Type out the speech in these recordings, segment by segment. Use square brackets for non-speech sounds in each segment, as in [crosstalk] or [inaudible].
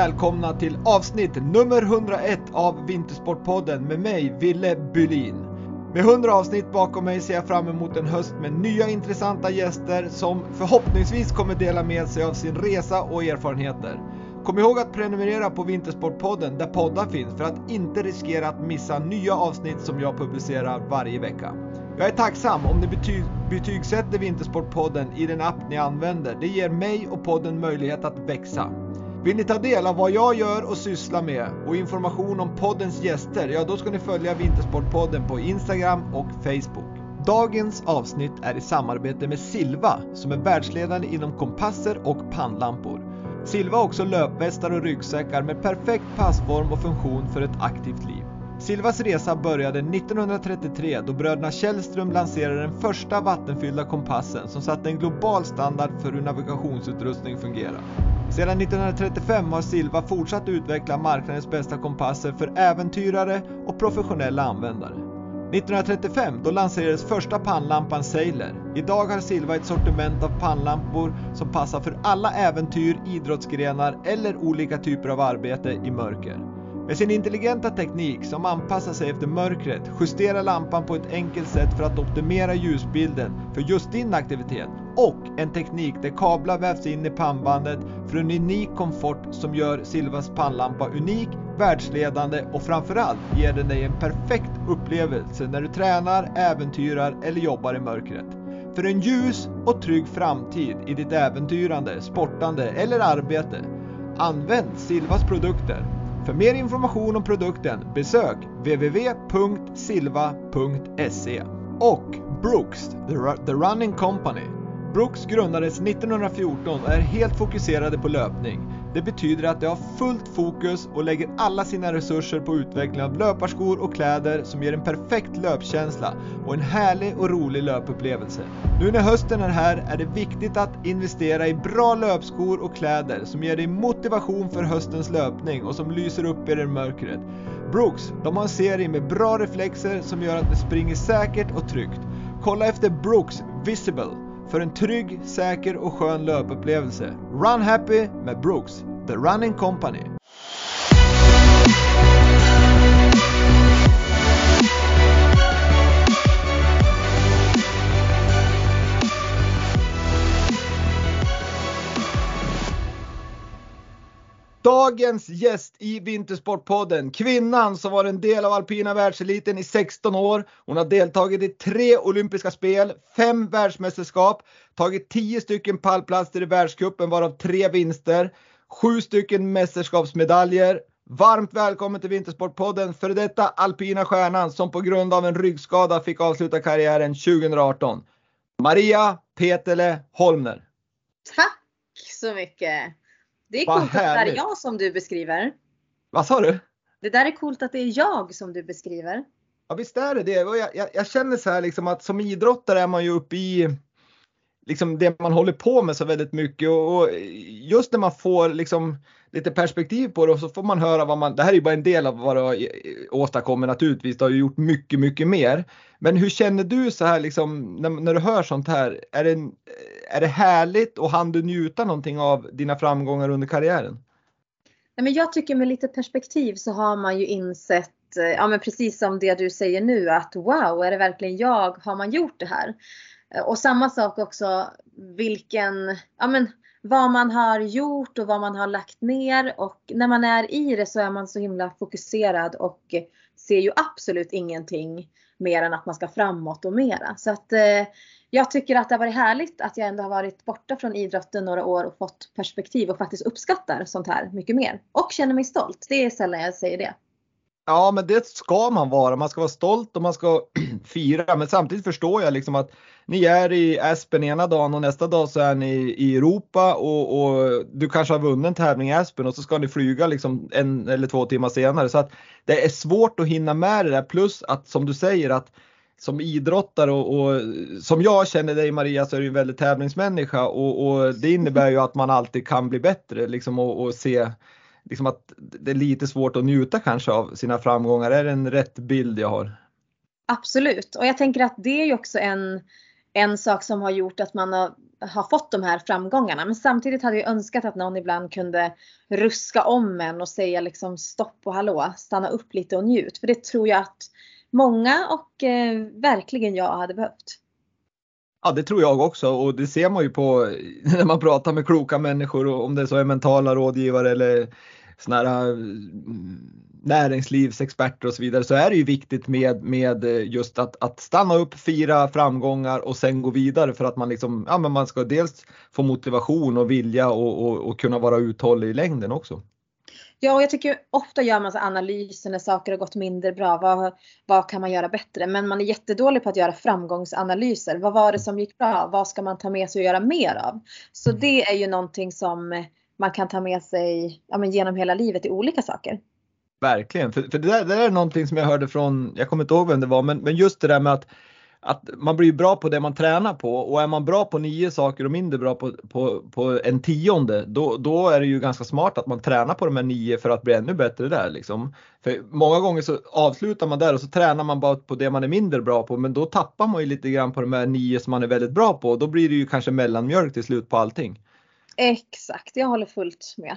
välkomna till avsnitt nummer 101 av Vintersportpodden med mig, Ville Bylin. Med 100 avsnitt bakom mig ser jag fram emot en höst med nya intressanta gäster som förhoppningsvis kommer dela med sig av sin resa och erfarenheter. Kom ihåg att prenumerera på Vintersportpodden där poddar finns för att inte riskera att missa nya avsnitt som jag publicerar varje vecka. Jag är tacksam om ni bety betygsätter Vintersportpodden i den app ni använder. Det ger mig och podden möjlighet att växa. Vill ni ta del av vad jag gör och sysslar med och information om poddens gäster, ja då ska ni följa Vintersportpodden på Instagram och Facebook. Dagens avsnitt är i samarbete med Silva som är världsledande inom kompasser och pannlampor. Silva har också löpvästar och ryggsäckar med perfekt passform och funktion för ett aktivt liv. Silvas resa började 1933 då bröderna Källström lanserade den första vattenfyllda kompassen som satte en global standard för hur navigationsutrustning fungerar. Sedan 1935 har Silva fortsatt utveckla marknadens bästa kompasser för äventyrare och professionella användare. 1935 då lanserades första pannlampan Sailor. Idag har Silva ett sortiment av pannlampor som passar för alla äventyr, idrottsgrenar eller olika typer av arbete i mörker. Med sin intelligenta teknik som anpassar sig efter mörkret justerar lampan på ett enkelt sätt för att optimera ljusbilden för just din aktivitet och en teknik där kablar vävs in i pannbandet för en unik komfort som gör Silvas pannlampa unik, världsledande och framförallt ger den dig en perfekt upplevelse när du tränar, äventyrar eller jobbar i mörkret. För en ljus och trygg framtid i ditt äventyrande, sportande eller arbete, använd Silvas produkter för mer information om produkten besök www.silva.se och Brooks, The Running Company. Brooks grundades 1914 och är helt fokuserade på löpning. Det betyder att de har fullt fokus och lägger alla sina resurser på utveckling av löparskor och kläder som ger en perfekt löpkänsla och en härlig och rolig löpupplevelse. Nu när hösten är här är det viktigt att investera i bra löpskor och kläder som ger dig motivation för höstens löpning och som lyser upp i i mörkret. Brooks, de har en serie med bra reflexer som gör att du springer säkert och tryggt. Kolla efter Brooks Visible för en trygg, säker och skön löpupplevelse. Run Happy med Brooks, The Running Company. Dagens gäst i Vintersportpodden, kvinnan som var en del av alpina världseliten i 16 år. Hon har deltagit i tre olympiska spel, fem världsmästerskap, tagit 10 stycken pallplatser i världscupen varav tre vinster, sju stycken mästerskapsmedaljer. Varmt välkommen till Vintersportpodden för detta alpina stjärnan som på grund av en ryggskada fick avsluta karriären 2018. Maria Petele Holmner. Tack så mycket! Det är Vad coolt att det är härligt. jag som du beskriver. Vad sa du? Det där är coolt att det är jag som du beskriver. Ja visst är det det. Jag, jag, jag känner så här liksom att som idrottare är man ju uppe i liksom det man håller på med så väldigt mycket och, och just när man får liksom lite perspektiv på det och så får man höra vad man, det här är ju bara en del av vad du har åstadkommit naturligtvis, du har ju gjort mycket, mycket mer. Men hur känner du så här liksom när, när du hör sånt här? Är det, är det härligt och hann du njuta någonting av dina framgångar under karriären? Nej, men jag tycker med lite perspektiv så har man ju insett, eh, ja men precis som det du säger nu att wow, är det verkligen jag? Har man gjort det här? Eh, och samma sak också vilken, ja men vad man har gjort och vad man har lagt ner och när man är i det så är man så himla fokuserad och ser ju absolut ingenting mer än att man ska framåt och mera. Så att eh, jag tycker att det har varit härligt att jag ändå har varit borta från idrotten några år och fått perspektiv och faktiskt uppskattar sånt här mycket mer. Och känner mig stolt. Det är sällan jag säger det. Ja, men det ska man vara. Man ska vara stolt och man ska [clears throat] fira. Men samtidigt förstår jag liksom att ni är i Aspen ena dagen och nästa dag så är ni i Europa och, och du kanske har vunnit en tävling i Aspen och så ska ni flyga liksom en eller två timmar senare. Så att det är svårt att hinna med det där. Plus att som du säger att som idrottare och, och som jag känner dig Maria så är du en väldigt tävlingsmänniska och, och det innebär ju att man alltid kan bli bättre liksom och, och se liksom att det är lite svårt att njuta kanske av sina framgångar. Är det en rätt bild jag har? Absolut. Och jag tänker att det är ju också en, en sak som har gjort att man har, har fått de här framgångarna. Men samtidigt hade jag önskat att någon ibland kunde ruska om en och säga liksom stopp och hallå, stanna upp lite och njut. För det tror jag att många och eh, verkligen jag hade behövt. Ja, det tror jag också och det ser man ju på [laughs] när man pratar med kloka människor och om det så är mentala rådgivare eller såna här eh, näringslivsexperter och så vidare så är det ju viktigt med, med eh, just att, att stanna upp, fira framgångar och sen gå vidare för att man liksom, ja men man ska dels få motivation och vilja och, och, och kunna vara uthållig i längden också. Ja, och jag tycker ofta gör man så analyser när saker har gått mindre bra. Vad, vad kan man göra bättre? Men man är jättedålig på att göra framgångsanalyser. Vad var det som gick bra? Vad ska man ta med sig och göra mer av? Så mm. det är ju någonting som man kan ta med sig ja, genom hela livet i olika saker. Verkligen, för, för det, där, det där är någonting som jag hörde från, jag kommer inte ihåg vem det var, men, men just det där med att att man blir bra på det man tränar på och är man bra på nio saker och mindre bra på, på, på en tionde då, då är det ju ganska smart att man tränar på de här nio för att bli ännu bättre där. Liksom. För många gånger så avslutar man där och så tränar man bara på det man är mindre bra på men då tappar man ju lite grann på de här nio som man är väldigt bra på och då blir det ju kanske mellanmjölk till slut på allting. Exakt, jag håller fullt med.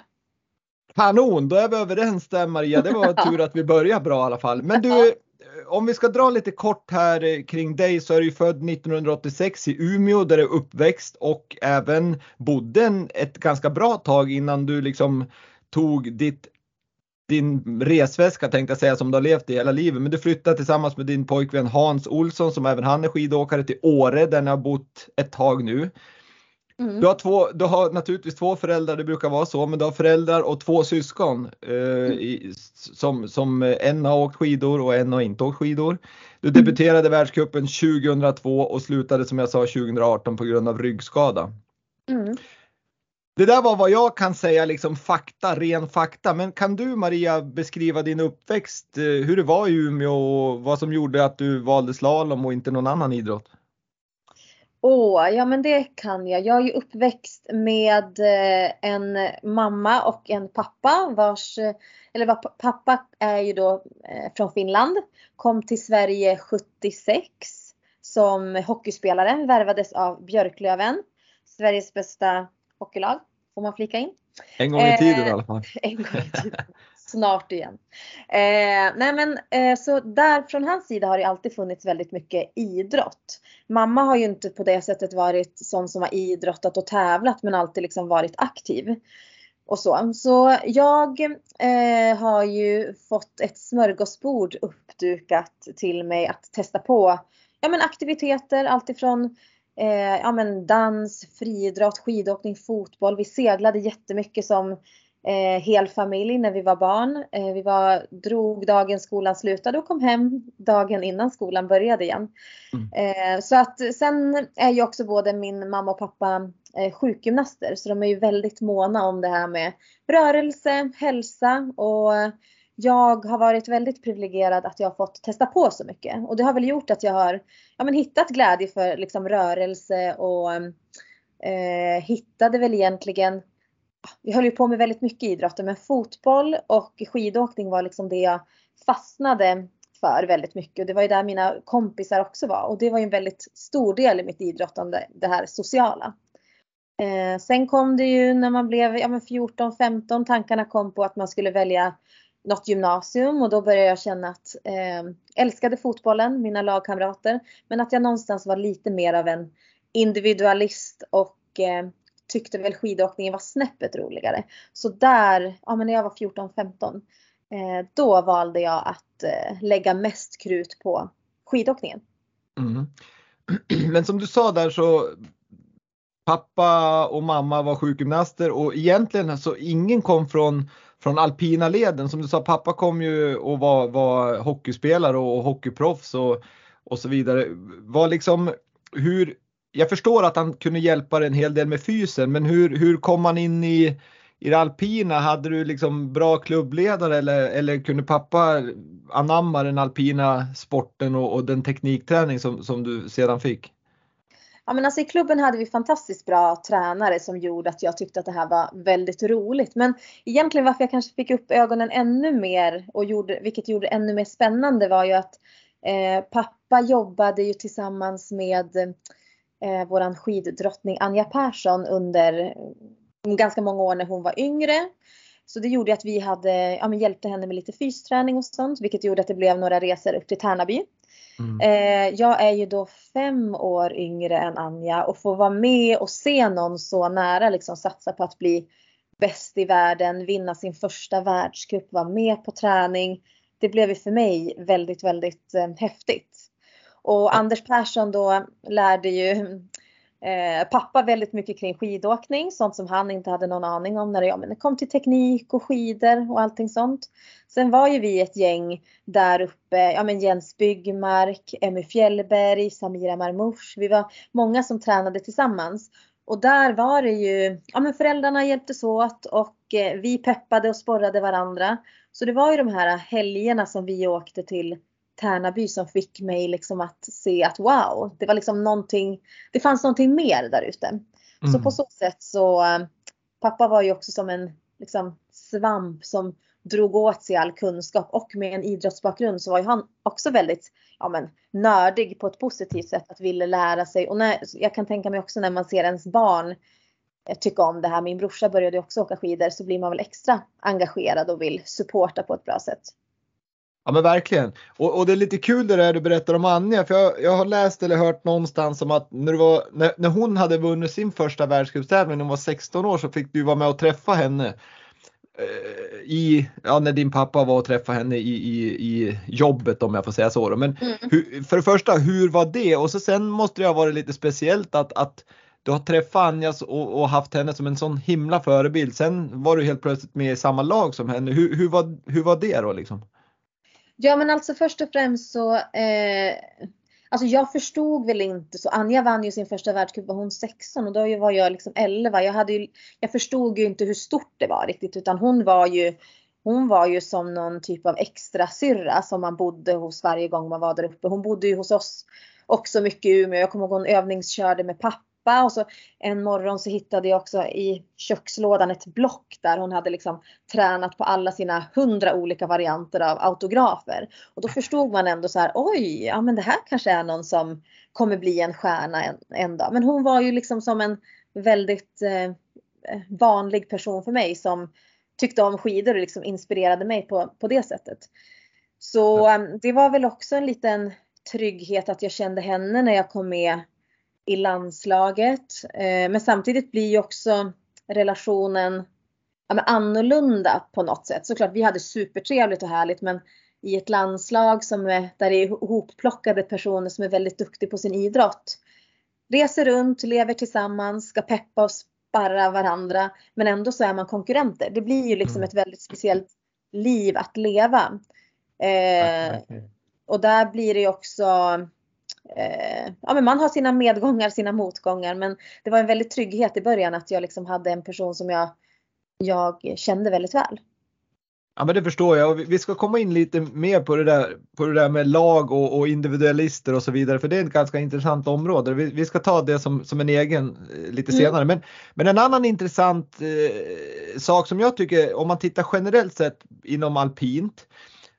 Kanon, då är vi överens där Maria. Det var [laughs] tur att vi började bra i alla fall. Men du, om vi ska dra lite kort här eh, kring dig så är du född 1986 i Umeå där du är uppväxt och även bodde en, ett ganska bra tag innan du liksom tog ditt din resväska tänkte jag säga som du har levt i hela livet. Men du flyttade tillsammans med din pojkvän Hans Olsson som även han är skidåkare till Åre där ni har bott ett tag nu. Mm. Du, har två, du har naturligtvis två föräldrar, det brukar vara så, men du har föräldrar och två syskon. Eh, mm. i, som, som en har åkt skidor och en har inte åkt skidor. Du mm. debuterade mm. världscupen 2002 och slutade som jag sa 2018 på grund av ryggskada. Mm. Det där var vad jag kan säga liksom fakta, ren fakta. Men kan du Maria beskriva din uppväxt, eh, hur det var i Umeå och vad som gjorde att du valde slalom och inte någon annan idrott? Åh, ja men det kan jag. Jag är ju uppväxt med eh, en mamma och en pappa vars, eh, eller pappa är ju då eh, från Finland, kom till Sverige 76 som hockeyspelare, värvades av Björklöven, Sveriges bästa hockeylag, får man flika in. En gång i tiden eh, i alla fall. [laughs] En gång i tiden snart igen. Eh, nej men eh, så där från hans sida har det alltid funnits väldigt mycket idrott. Mamma har ju inte på det sättet varit sån som har idrottat och tävlat men alltid liksom varit aktiv. Och så. så jag eh, har ju fått ett smörgåsbord uppdukat till mig att testa på ja, men aktiviteter alltifrån eh, ja, men dans, friidrott, skidåkning, fotboll. Vi seglade jättemycket som eh, hel familj när vi var barn. Eh, vi var, drog dagen skolan slutade och kom hem dagen innan skolan började igen. Mm. Eh, så att sen är ju också både min mamma och pappa eh, sjukgymnaster så de är ju väldigt måna om det här med rörelse, hälsa och jag har varit väldigt privilegierad att jag har fått testa på så mycket och det har väl gjort att jag har ja, men hittat glädje för liksom, rörelse och eh, hittade väl egentligen vi höll ju på med väldigt mycket idrotter men fotboll och skidåkning var liksom det jag fastnade för väldigt mycket. Och det var ju där mina kompisar också var och det var ju en väldigt stor del i mitt idrottande, det här sociala. Eh, sen kom det ju när man blev ja, 14-15, tankarna kom på att man skulle välja något gymnasium och då började jag känna att eh, älskade fotbollen, mina lagkamrater, men att jag någonstans var lite mer av en individualist och eh, tyckte väl skidåkningen var snäppet roligare. Så där, ja men när jag var 14-15, eh, då valde jag att eh, lägga mest krut på skidåkningen. Mm. [clears throat] Men som du sa där så pappa och mamma var sjukgymnaster och egentligen så ingen kom från från alpina leden. Som du sa, pappa kom ju och var, var hockeyspelare och hockeyproffs och, och så vidare. Var liksom, hur, jag förstår att han kunde hjälpa dig en hel del med fysen, men hur, hur kom han in i, i det alpina? Hade du liksom bra klubbledare eller, eller kunde pappa anamma den alpina sporten och, och den teknikträning som, som du sedan fick? Ja, men alltså I klubben hade vi fantastiskt bra tränare som gjorde att jag tyckte att det här var väldigt roligt. Men egentligen varför jag kanske fick upp ögonen ännu mer och gjorde, vilket gjorde det ännu mer spännande var ju att eh, pappa jobbade ju tillsammans med eh, våran skiddrottning Anja Persson under ganska många år när hon var yngre. Så det gjorde att vi hade, ja, men hjälpte henne med lite fysträning och sånt, vilket gjorde att det blev några resor upp till Tärnaby. Mm. Eh, jag är ju då fem år yngre än Anja och får vara med och se någon så nära liksom satsa på att bli bäst i världen, vinna sin första världscup, vara med på träning. Det blev ju för mig väldigt, väldigt eh, häftigt. Och Anders Persson då lärde ju Eh, pappa väldigt mycket kring skidåkning, sånt som han inte hade någon aning om när det, ja, men det kom till teknik och skidor och allting sånt. Sen var ju vi ett gäng där uppe, ja men Jens Byggmark, Emmy Fjällberg, Samira Marmouch. Vi var många som tränade tillsammans. Och där var det ju, ja men föräldrarna hjälptes åt och eh, vi peppade och sporrade varandra. Så det var ju de här helgerna som vi åkte till Tärnaby som fick mig liksom att se att wow, det var liksom någonting, det fanns någonting mer där ute. Mm. Så på så sätt så, eh, pappa var ju också som en liksom, svamp som drog åt sig all kunskap och med en idrottsbakgrund så var ju han också väldigt ja, men, nördig på ett positivt sätt att ville lära sig. Och när, jag kan tänka mig också när man ser ens barn eh, tycka om det här. Min brorsa började också åka skidor så blir man väl extra engagerad och vill supporta på ett bra sätt. Ja men verkligen. Och, och, det är lite kul det där du berättar om Anja. För jag, jag har läst eller hört någonstans om att när, var, när, när hon hade vunnit sin första världscupstävling när hon var 16 år så fick du vara med och träffa henne. Eh, I, ja, när din pappa var och träffade henne i, i, i jobbet om jag får säga så. Då. Men mm. hur, för det första, hur var det? Och så sen måste det ha varit lite speciellt att, att du har träffat Anja och, och, haft henne som en sån himla förebild. Sen var du helt plötsligt med i samma lag som henne. Hur, hur, var, hur var det då liksom? Ja men alltså först och främst så eh, Alltså jag förstod väl inte så. Anja vann ju sin första världscup var hon 16 och då var jag liksom 11. Jag, hade ju, jag förstod ju inte hur stort det var riktigt utan hon var ju hon var ju som någon typ av extra syrra som man bodde hos varje gång man var där uppe. Hon bodde ju hos oss också mycket i Umeå. Jag kommer ihåg hon övningskörde med pappa pappa och så en morgon så hittade jag också i kökslådan ett block där hon hade liksom tränat på alla sina hundra olika varianter av autografer. Och då förstod man ändå så här, oj, ja men det här kanske är någon som kommer bli en stjärna en, en dag. Men hon var ju liksom som en väldigt eh, vanlig person för mig som tyckte om skidor och liksom inspirerade mig på, på det sättet. Så eh, det var väl också en liten trygghet att jag kände henne när jag kom med i landslaget. Eh, men samtidigt blir ju också relationen ja, men annorlunda på något sätt. Såklart vi hade supertrevligt och härligt men i ett landslag som är, där det är hopplockade personer som är väldigt duktiga på sin idrott. Reser runt, lever tillsammans, ska peppa och sparra varandra men ändå så är man konkurrenter. Det blir ju liksom mm. ett väldigt speciellt liv att leva. Eh, och där blir det också eh, ja, men man har sina medgångar, sina motgångar. Men det var en väldigt trygghet i början att jag liksom hade en person som jag, jag kände väldigt väl. Ja men det förstår jag och vi ska komma in lite mer på det där, på det där med lag och, och individualister och så vidare för det är ett ganska intressant område. Vi, vi ska ta det som, som en egen eh, lite mm. senare. Men, men en annan intressant eh, sak som jag tycker om man tittar generellt sett inom alpint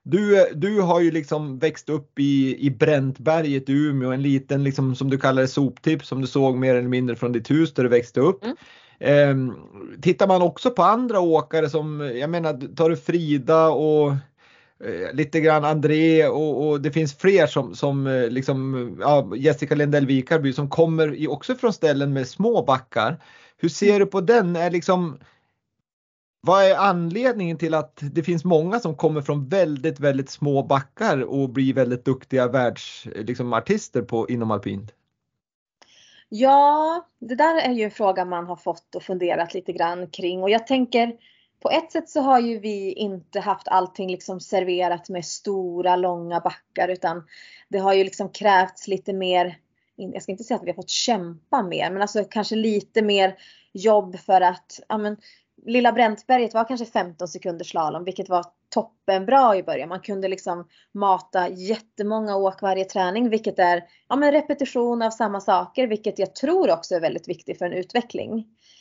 du, du har ju liksom växt upp i, i Bräntberget i Umeå, en liten liksom som du kallar det soptipp som du såg mer eller mindre från ditt hus där du växte upp. Mm. Eh, tittar man också på andra åkare som, jag menar, tar du Frida och eh, lite grann André och, och, det finns fler som, som eh, liksom, ja, Jessica Lindell Vikarby som kommer också från ställen med små backar. Hur ser du på den? Är liksom, vad är anledningen till att det finns många som kommer från väldigt, väldigt små backar och blir väldigt duktiga världsartister liksom, inom alpint? Ja, det där är ju en fråga man har fått och funderat lite grann kring och jag tänker på ett sätt så har ju vi inte haft allting liksom serverat med stora långa backar utan det har ju liksom krävts lite mer, jag ska inte säga att vi har fått kämpa mer, men alltså kanske lite mer jobb för att ja, men, Lilla Bräntberget var kanske 15 sekunder slalom vilket var toppenbra i början. Man kunde liksom mata jättemånga åk varje träning vilket är ja, men repetition av samma saker vilket jag tror också är väldigt viktigt för en utveckling.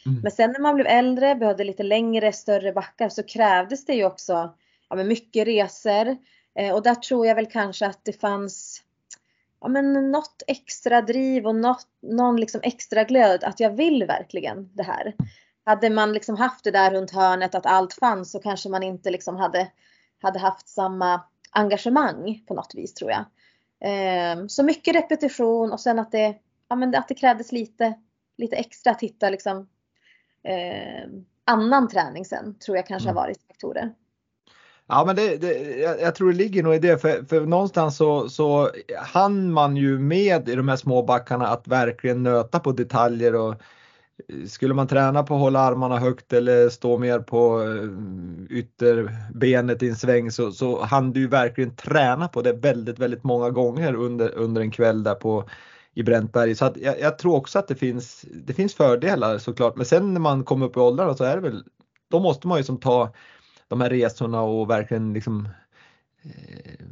Mm. Men sen när man blev äldre, behövde lite längre, större backar så krävdes det ju också ja, men mycket resor. Eh, och där tror jag väl kanske att det fanns ja, men något extra driv och något, någon liksom extra glöd att jag vill verkligen det här. Hade man liksom haft det där runt hörnet att allt fanns så kanske man inte liksom hade, hade haft samma engagemang på något vis tror jag. Eh, så mycket repetition och sen att det, ja, men att det krävdes lite, lite extra att hitta liksom, eh, annan träning sen tror jag kanske mm. har varit faktorer. Ja men det, det, jag, tror det ligger nog i det för, för någonstans så, så hann man ju med i de här små backarna att verkligen nöta på detaljer och skulle man träna på att hålla armarna högt eller stå mer på eh, ytterbenet i en sväng så, så hann du verkligen träna på det väldigt, väldigt många gånger under, under en kväll där på i Bräntberg. Så att jag, jag, tror också att det finns, det finns fördelar såklart. Men sen när man kommer upp i åldrarna så är det väl, då måste man ju som ta de här resorna och verkligen liksom eh,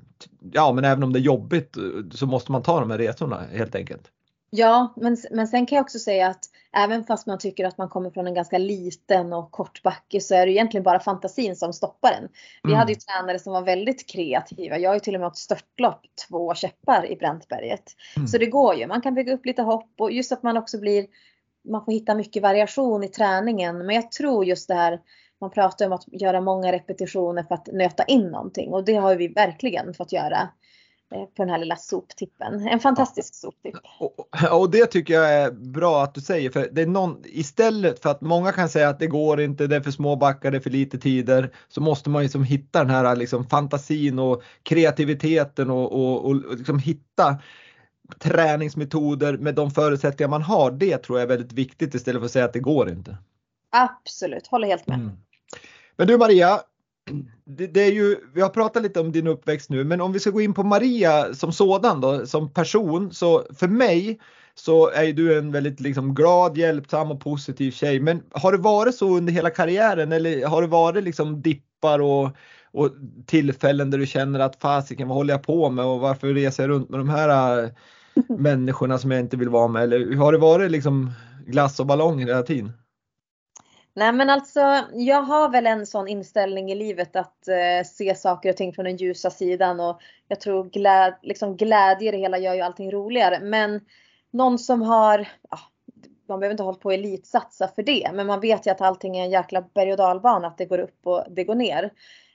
Ja men även om det är jobbigt så måste man ta de här resorna helt enkelt. Ja, men, men sen kan jag också säga att även fast man tycker att man kommer från en ganska liten och kort backe så är det egentligen bara fantasin som stoppar en. Vi mm. hade ju tränare som var väldigt kreativa. Jag har ju till och med åkt störtlopp två käppar i Bräntberget. Mm. Så det går ju. Man kan bygga upp lite hopp och just att man också blir man får hitta mycket variation i träningen. Men jag tror just det här man pratar om att göra många repetitioner för att nöta in någonting och det har vi verkligen fått göra på den här lilla soptippen. En fantastisk soptipp. Och, och, det tycker jag är bra att du säger för det är någon, istället för att många kan säga att det går inte, det är för små backar, det är för lite tider så måste man liksom hitta den här liksom fantasin och kreativiteten och, och, och liksom hitta träningsmetoder med de förutsättningar man har. Det tror jag är väldigt viktigt istället för att säga att det går inte. Absolut, håller helt med. Mm. Men du Maria, det, det, är ju, vi har pratat lite om din uppväxt nu, men om vi ska gå in på Maria som sådan då, som person, så för mig så är du en väldigt liksom glad, hjälpsam och positiv tjej. Men har det varit så under hela karriären eller har det varit liksom dippar och, och tillfällen där du känner att fasiken vad håller jag på med och varför reser jag runt med de här [laughs] människorna som jag inte vill vara med? Eller har det varit liksom glass och ballonger hela tiden? Nej men alltså jag har väl en sån inställning i livet att eh, se saker och ting från den ljusa sidan och jag tror gläd, liksom glädje i det hela gör ju allting roligare. Men någon som har, ja, man behöver inte hålla på och elitsatsa för det, men man vet ju att allting är en jäkla berg och dalbana, att det går upp och det går ner.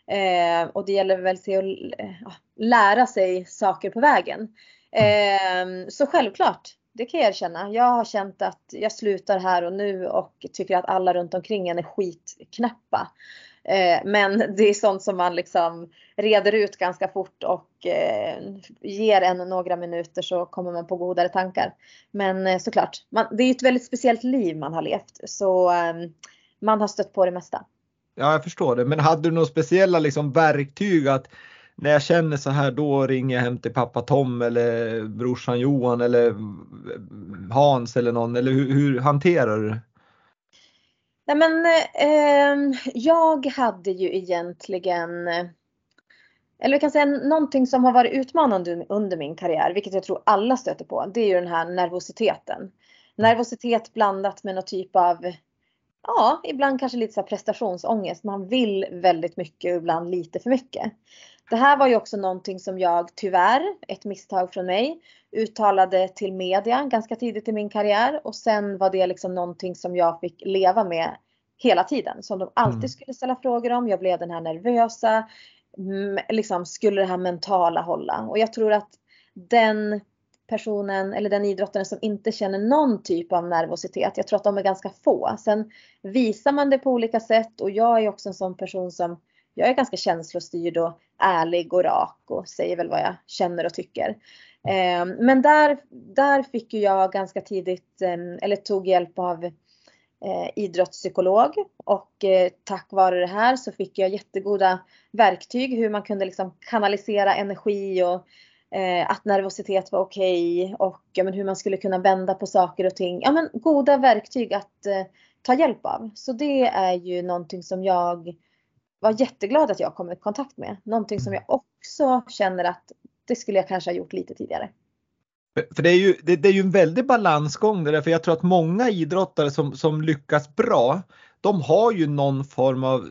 Eh, och det gäller väl till att eh, lära sig saker på vägen. Eh, så självklart, det kan jag erkänna. Jag har känt att jag slutar här och nu och tycker att alla runt omkring en är skitknäppa. Eh, men det är sånt som man liksom reder ut ganska fort och eh, ger en några minuter så kommer man på godare tankar. Men eh, såklart, man, det är ett väldigt speciellt liv man har levt så ehm, man har stött på det mesta. Ja, jag förstår det. Men hade du några speciella liksom verktyg att när jag känner så här då ringer jag hem till pappa Tom eller brorsan Johan eller Hans eller någon eller hur, hur hanterar du det? Nej men eh, jag hade ju egentligen eller vi kan säga någonting som har varit utmanande under min karriär, vilket jag tror alla stöter på, det är ju den här nervositeten. Nervositet blandat med någon typ av, ja, ibland kanske lite så prestationsångest. Man vill väldigt mycket och ibland lite för mycket. Det här var ju också någonting som jag tyvärr, ett misstag från mig, uttalade till media ganska tidigt i min karriär och sen var det liksom någonting som jag fick leva med hela tiden. Som de alltid mm. skulle ställa frågor om. Jag blev den här nervösa. Liksom, skulle det här mentala hålla? Och jag tror att den personen eller den idrottaren som inte känner någon typ av nervositet. Jag tror att de är ganska få. Sen visar man det på olika sätt och jag är också en sån person som jag är ganska känslostyrd och ärlig och rak och säger väl vad jag känner och tycker. Ehm, men där, där fick jag ganska tidigt, ehm, eller tog hjälp av eh, idrottspsykolog och eh, tack vare det här så fick jag jättegoda verktyg hur man kunde liksom kanalisera energi och eh, att nervositet var okej okay och ja, men hur man skulle kunna vända på saker och ting. Ja, men goda verktyg att ta hjälp av. Så det är ju någonting som jag var jätteglad att jag kom i kontakt med. Någonting som jag också känner att det skulle jag kanske ha gjort lite tidigare. För det är ju, det, det är ju en väldig balansgång det där, för jag tror att många idrottare som, som lyckas bra, de har ju någon form av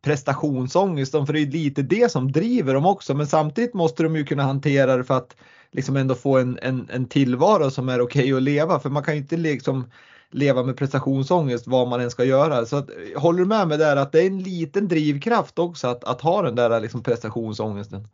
prestationsångest, för det är lite det som driver dem också. Men samtidigt måste de ju kunna hantera det för att liksom ändå få en, en, en tillvaro som är okej okay att leva för man kan ju inte liksom leva med prestationsångest vad man än ska göra. Så att, håller du med mig där att det är en liten drivkraft också att, att ha den där liksom prestationsångesten?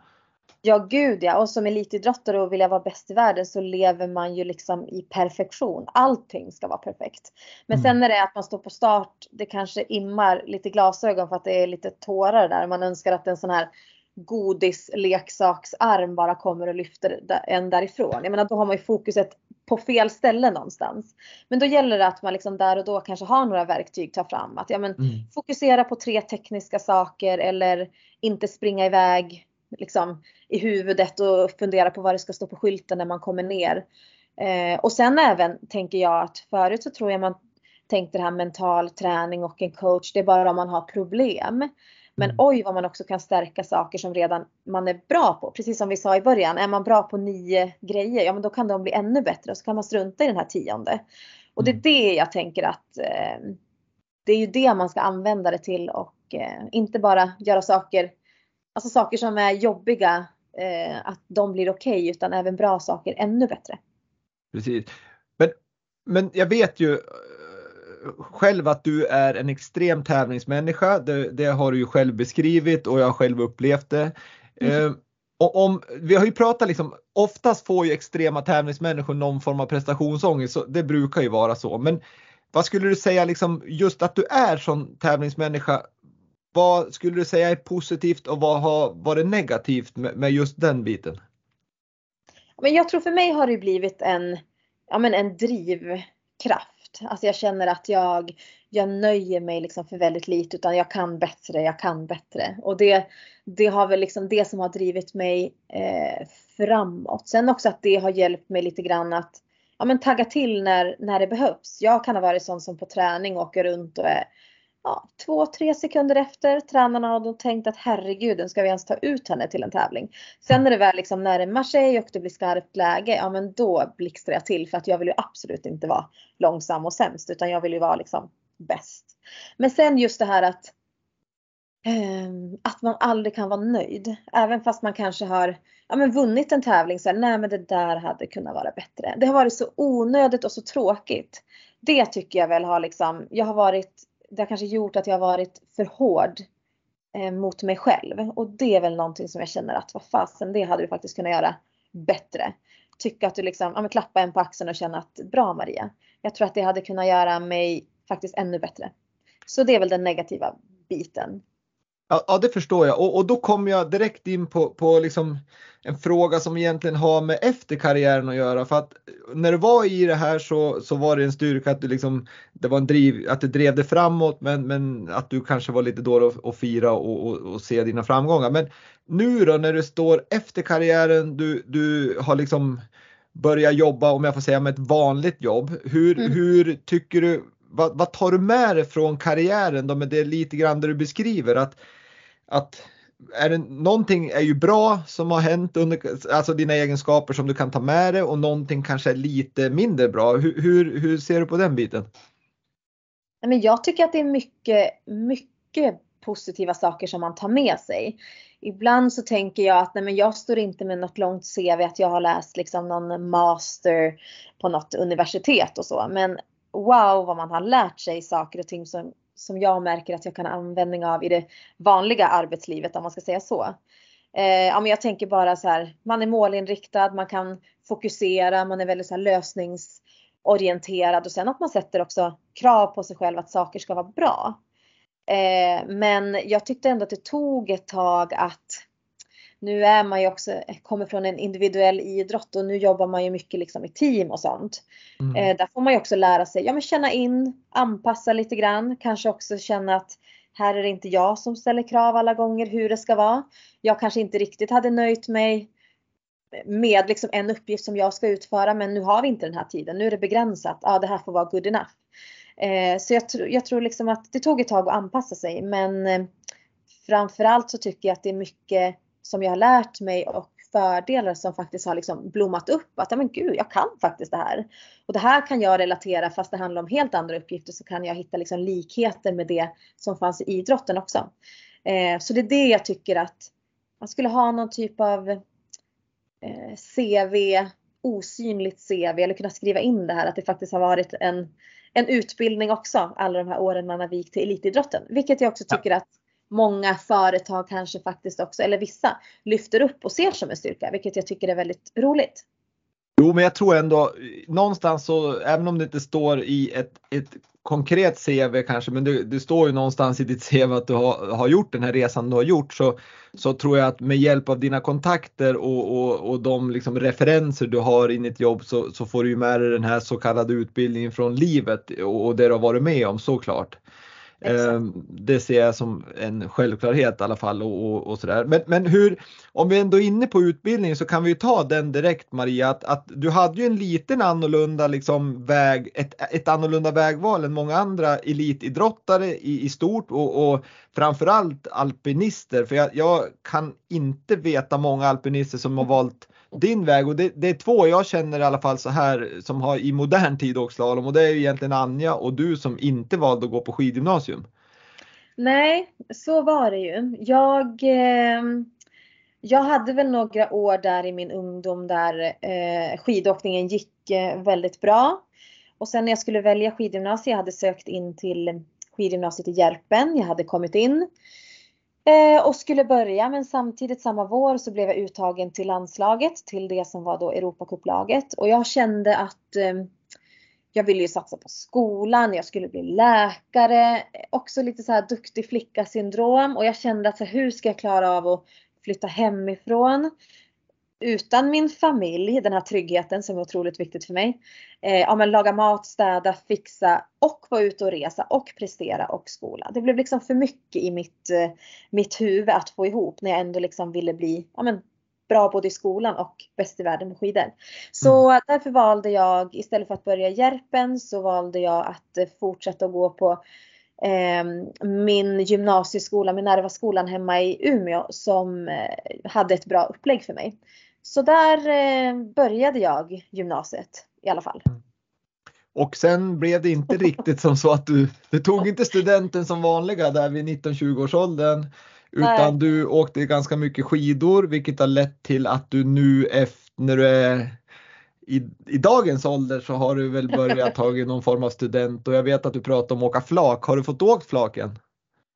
Ja gud ja och som elitidrottare och vilja vara bäst i världen så lever man ju liksom i perfektion. Allting ska vara perfekt. Men mm. sen när det är att man står på start, det kanske immar lite glasögon för att det är lite tårar där. Man önskar att en sån här godisleksaksarm bara kommer och lyfter en därifrån. Jag menar då har man ju fokuset på fel ställe någonstans. Men då gäller det att man liksom där och då kanske har några verktyg ta fram. Att ja, men mm. fokusera på tre tekniska saker eller inte springa iväg liksom, i huvudet och fundera på vad det ska stå på skylten när man kommer ner. Eh, och sen även tänker jag att förut så tror jag man tänkte det här mental träning och en coach, det är bara om man har problem. Men mm. oj vad man också kan stärka saker som redan man är bra på. Precis som vi sa i början, är man bra på nio grejer, ja men då kan de bli ännu bättre och så kan man strunta i den här tionde. Och det är mm. det jag tänker att eh, det är ju det man ska använda det till och eh, inte bara göra saker, alltså saker som är jobbiga, eh, att de blir okej okay, utan även bra saker ännu bättre. Precis. Men, men jag vet ju själv att du är en extrem tävlingsmänniska. Det, det, har du ju själv beskrivit och jag har själv upplevt det. Mm. Eh, och om, vi har ju pratat liksom, oftast får ju extrema tävlingsmänniskor någon form av prestationsångest, så det brukar ju vara så. Men vad skulle du säga liksom just att du är som tävlingsmänniska? Vad skulle du säga är positivt och vad har varit negativt med, med just den biten? Men jag tror för mig har det blivit en, ja men en drivkraft Alltså jag känner att jag, jag nöjer mig liksom för väldigt lite utan jag kan bättre, jag kan bättre. Och det, det har väl liksom det som har drivit mig eh, framåt. Sen också att det har hjälpt mig lite grann att ja, men tagga till när, när det behövs. Jag kan ha varit sån som på träning åker runt och är ja, två, tre sekunder efter tränarna har då tänkt att herregud, ska vi ens ta ut henne till en tävling? Sen när det väl liksom närmar sig och det blir skarpt läge, ja men då blixtrar jag till för att jag vill ju absolut inte vara långsam och sämst utan jag vill ju vara liksom bäst. Men sen just det här att ehm, att man aldrig kan vara nöjd. Även fast man kanske har ja, men vunnit en tävling så här, nej men det där hade kunnat vara bättre. Det har varit så onödigt och så tråkigt. Det tycker jag väl har liksom, jag har varit det har kanske gjort att jag varit för hård eh, mot mig själv. Och det är väl någonting som jag känner att vad fasen, det hade du faktiskt kunnat göra bättre. Tycka att du liksom, ja men klappa en på axeln och känna att bra Maria. Jag tror att det hade kunnat göra mig faktiskt ännu bättre. Så det är väl den negativa biten. Ja, ja det förstår jag och, och då kommer jag direkt in på, på liksom en fråga som egentligen har med efter karriären att göra. För att när du var i det här så, så var det en styrka att du liksom, det var en driv, att det drev dig framåt men, men att du kanske var lite dålig att, att fira och, och, och, se dina framgångar. Men nu då när du står efter karriären, du, du har liksom börjat jobba, om jag får säga med ett vanligt jobb. Hur, mm. hur tycker du, vad, vad, tar du med dig från karriären då med det lite grann det du beskriver att, att är det, någonting är ju bra som har hänt under, alltså dina egenskaper som du kan ta med dig och någonting kanske är lite mindre bra. Hur, hur, hur ser du på den biten? Men jag tycker att det är mycket, mycket positiva saker som man tar med sig. Ibland så tänker jag att nej men jag står inte med något långt CV att jag har läst liksom någon master på något universitet och så. Men wow vad man har lärt sig saker och ting som som jag märker att jag kan ha användning av i det vanliga arbetslivet om man ska säga så. Eh, ja, men jag tänker bara så här, man är målinriktad, man kan fokusera, man är väldigt så här lösningsorienterad och sen att man sätter också krav på sig själv att saker ska vara bra. Eh, men jag tyckte ändå att det tog ett tag att nu är man ju också, kommer från en individuell idrott och nu jobbar man ju mycket liksom i team och sånt. Mm. Eh, där får man ju också lära sig, ja men känna in, anpassa lite grann, kanske också känna att här är det inte jag som ställer krav alla gånger hur det ska vara. Jag kanske inte riktigt hade nöjt mig med liksom en uppgift som jag ska utföra men nu har vi inte den här tiden, nu är det begränsat, ja det här får vara good enough. Eh, så jag, jag tror liksom att det tog ett tag att anpassa sig men eh, framförallt så tycker jag att det är mycket som jag har lärt mig och fördelar som faktiskt har liksom blommat upp. Att men gud, jag kan faktiskt det här. Och det här kan jag relatera fast det handlar om helt andra uppgifter så kan jag hitta liksom likheter med det som fanns i idrotten också. Eh, så det är det jag tycker att man skulle ha någon typ av eh, CV, osynligt CV eller kunna skriva in det här att det faktiskt har varit en, en utbildning också alla de här åren man har vikt till elitidrotten. Vilket jag också tycker ja. att många företag kanske faktiskt också, eller vissa, lyfter upp och ser som en styrka. Vilket jag tycker är väldigt roligt. Jo, men jag tror ändå någonstans så, även om det inte står i ett, ett konkret CV kanske, men det, det, står ju någonstans i ditt CV att du har, har gjort den här resan du har gjort så, så tror jag att med hjälp av dina kontakter och, och, och de liksom referenser du har i ditt jobb så, så får du ju med dig den här så kallade utbildningen från livet och, och det du har varit med om såklart. Exakt. Det ser jag som en självklarhet i alla fall och, och, och sådär. Men, men hur, om vi ändå är inne på utbildning så kan vi ju ta den direkt Maria, att, att du hade ju en liten annorlunda liksom väg, ett, ett annorlunda vägval än många andra elitidrottare i, i stort och, och framförallt alpinister. För jag, jag kan inte veta många alpinister som har valt din väg och det, det, är två jag känner i alla fall så här som har i modern tid åkt slalom och det är ju egentligen Anja och du som inte valde att gå på skidgymnasium. Nej, så var det ju. Jag, eh, jag hade väl några år där i min ungdom där eh, skidåkningen gick eh, väldigt bra. Och sen när jag skulle välja skidgymnasium, jag hade sökt in till skidgymnasiet i Järpen, jag hade kommit in. Eh, och skulle börja men samtidigt samma vår så blev jag uttagen till landslaget till det som var då Europacuplaget och jag kände att eh, jag ville ju satsa på skolan, jag skulle bli läkare, också lite så här duktig flicka syndrom och jag kände att så här, hur ska jag klara av att flytta hemifrån? Utan min familj, den här tryggheten som är otroligt viktigt för mig. Eh, ja, men laga mat, städa, fixa och vara ute och resa och prestera och skola. Det blev liksom för mycket i mitt, eh, mitt huvud att få ihop när jag ändå liksom ville bli ja, men, bra både i skolan och bäst i världen med skidor. Så mm. därför valde jag, istället för att börja i Järpen, så valde jag att eh, fortsätta att gå på eh, min gymnasieskola, Minerva-skolan hemma i Umeå som eh, hade ett bra upplägg för mig. Så där eh, började jag gymnasiet i alla fall. Och sen blev det inte riktigt som så att du, du tog [laughs] inte studenten som vanliga där vid 19-20 års åldern utan Nej. du åkte ganska mycket skidor vilket har lett till att du nu efter, när du är i, i dagens ålder så har du väl börjat [laughs] ta någon form av student och jag vet att du pratar om att åka flak. Har du fått åkt flaken?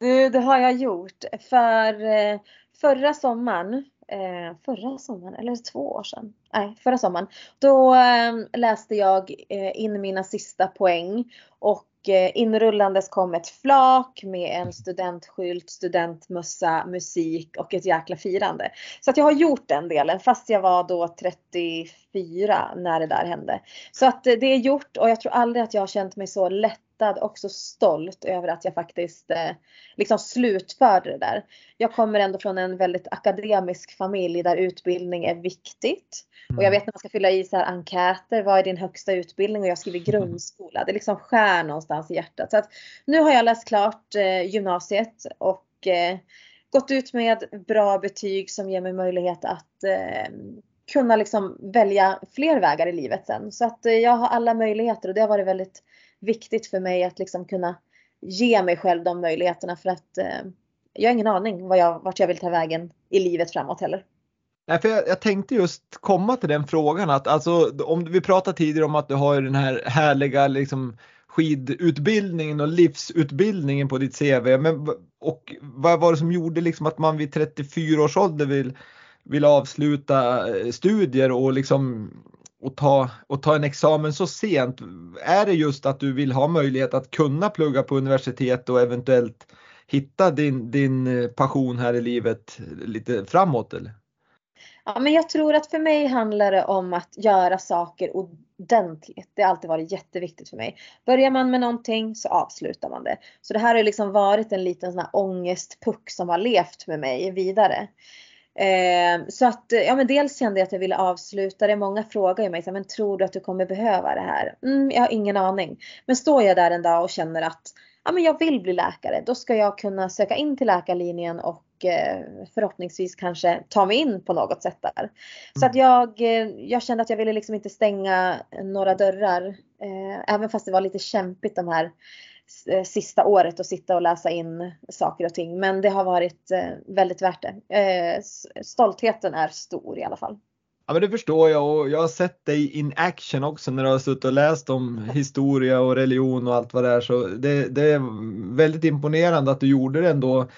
Du, det har jag gjort. För eh, förra sommaren eh, förra sommaren, eller två år sedan. Nej, förra sommaren. Då eh, läste jag eh, in mina sista poäng och eh, inrullandes kom ett flak med en studentskylt, studentmössa, musik och ett jäkla firande. Så att jag har gjort den delen fast jag var då 34 när det där hände. Så att eh, det är gjort och jag tror aldrig att jag har känt mig så lätt lättad och så stolt över att jag faktiskt eh, liksom slutförde det där. Jag kommer ändå från en väldigt akademisk familj där utbildning är viktigt. Och jag mm. vet när man ska fylla i så här enkäter, vad är din högsta utbildning? Och jag skriver grundskola. Det liksom skär någonstans i hjärtat. Så att nu har jag läst klart eh, gymnasiet och eh, gått ut med bra betyg som ger mig möjlighet att eh, kunna liksom välja fler vägar i livet sen. Så att eh, jag har alla möjligheter och det har varit väldigt viktigt för mig att liksom kunna ge mig själv de möjligheterna för att eh, jag har ingen aning vad jag, vart jag vill ta vägen i livet framåt heller. Nej, för jag, jag, tänkte just komma till den frågan att alltså om vi pratade tidigare om att du har den här härliga liksom skidutbildningen och livsutbildningen på ditt CV. Men, och vad var det som gjorde liksom att man vid 34 års ålder vill, vill avsluta eh, studier och liksom och ta, och ta en examen så sent? Är det just att du vill ha möjlighet att kunna plugga på universitet och eventuellt hitta din, din eh, passion här i livet lite framåt eller? Ja, men jag tror att för mig handlar det om att göra saker ordentligt. Det har alltid varit jätteviktigt för mig. Börjar man med någonting så avslutar man det. Så det här har liksom varit en liten sån här ångestpuck som har levt med mig vidare. Eh, så att ja men dels kände jag att jag ville avsluta det. Många frågar ju mig men tror du att du kommer behöva det här? Mm, jag har ingen aning. Men står jag där en dag och känner att ja men jag vill bli läkare. Då ska jag kunna söka in till läkarlinjen och eh, förhoppningsvis kanske ta mig in på något sätt där. Så att mm. jag, eh, jag kände att jag ville liksom inte stänga några dörrar. Eh, även fast det var lite kämpigt de här Eh, sista året och sitta och läsa in saker och ting. Men det har varit eh, väldigt värt det. Eh, stoltheten är stor i alla fall. Ja men det förstår jag och jag har sett dig in action också när du har suttit och läst om historia och religion och allt vad det är så det, det är väldigt imponerande att du gjorde det ändå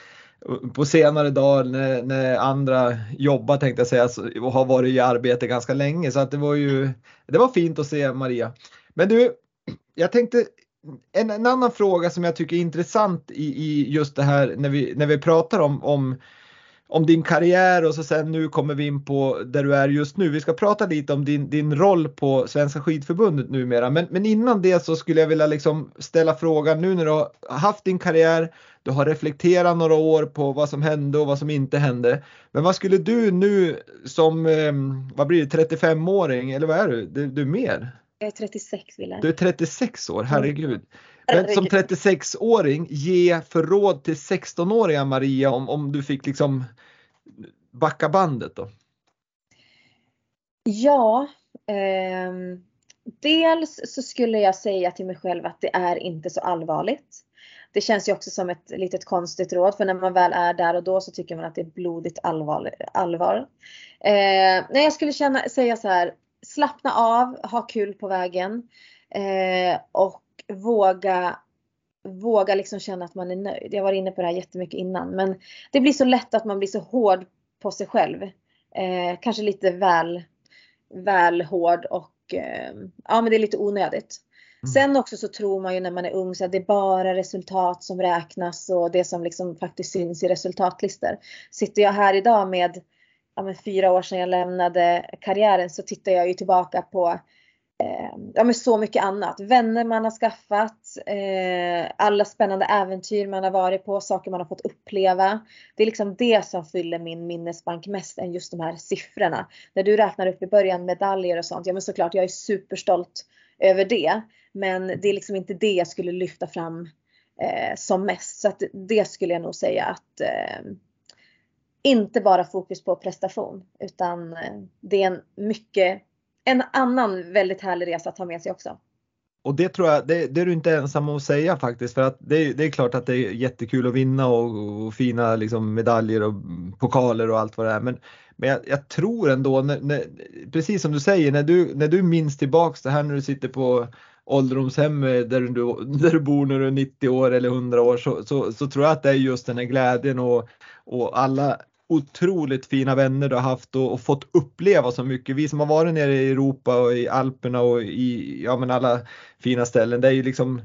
på senare dagar när, när, andra jobbar tänkte jag säga och har varit i arbete ganska länge så att det var ju det var fint att se Maria. Men du, jag tänkte en, en annan fråga som jag tycker är intressant i, i just det här när vi, när vi pratar om, om om din karriär och så sen nu kommer vi in på där du är just nu. Vi ska prata lite om din, din roll på Svenska skidförbundet numera. Men, men innan det så skulle jag vilja liksom ställa frågan nu när du har haft din karriär, du har reflekterat några år på vad som hände och vad som inte hände. Men vad skulle du nu som, eh, vad blir det, 35-åring eller vad är du? Du, du är mer? Jag är 36 Wille. Du är 36 år, herregud. Men som 36-åring, ge för råd till 16-åriga Maria om, om du fick liksom backa bandet då? Ja, eh, dels så skulle jag säga till mig själv att det är inte så allvarligt. Det känns ju också som ett litet konstigt råd för när man väl är där och då så tycker man att det är blodigt allvar. allvar. Eh, nej, jag skulle känna, säga så här, slappna av, ha kul på vägen eh, och våga våga liksom känna att man är nöjd. Jag var inne på det här jättemycket innan men det blir så lätt att man blir så hård på sig själv. Eh, kanske lite väl, väl hård och eh, ja men det är lite onödigt. Mm. Sen också så tror man ju när man är ung så att det är bara resultat som räknas och det som liksom faktiskt syns i resultatlistor. Sitter jag här idag med ja, men fyra år sedan jag lämnade karriären så tittar jag ju tillbaka på eh, ja, men så mycket annat. Vänner man har skaffat, eh, alla spännande äventyr man har varit på, saker man har fått uppleva. Det är liksom det som fyller min minnesbank mest än just de här siffrorna. När du räknar upp i början medaljer och sånt, ja men såklart jag är superstolt över det. Men det är liksom inte det jag skulle lyfta fram eh, som mest. Så att det skulle jag nog säga att eh, inte bara fokus på prestation utan eh, det är en mycket en annan väldigt härlig resa att ha med sig också. Och det tror jag, det, det är du inte ensam om att säga faktiskt för att det, det är klart att det är jättekul att vinna och, och fina liksom medaljer och pokaler och allt vad det är. Men, men jag, jag tror ändå, när, när, precis som du säger, när du, när du minns tillbaks det här när du sitter på ålderdomshem där du, där du bor när du är 90 år eller 100 år så, så, så tror jag att det är just den här glädjen och, och alla otroligt fina vänner du har haft och, och, fått uppleva så mycket. Vi som har varit nere i Europa och i Alperna och i ja, men alla fina ställen. Det är ju liksom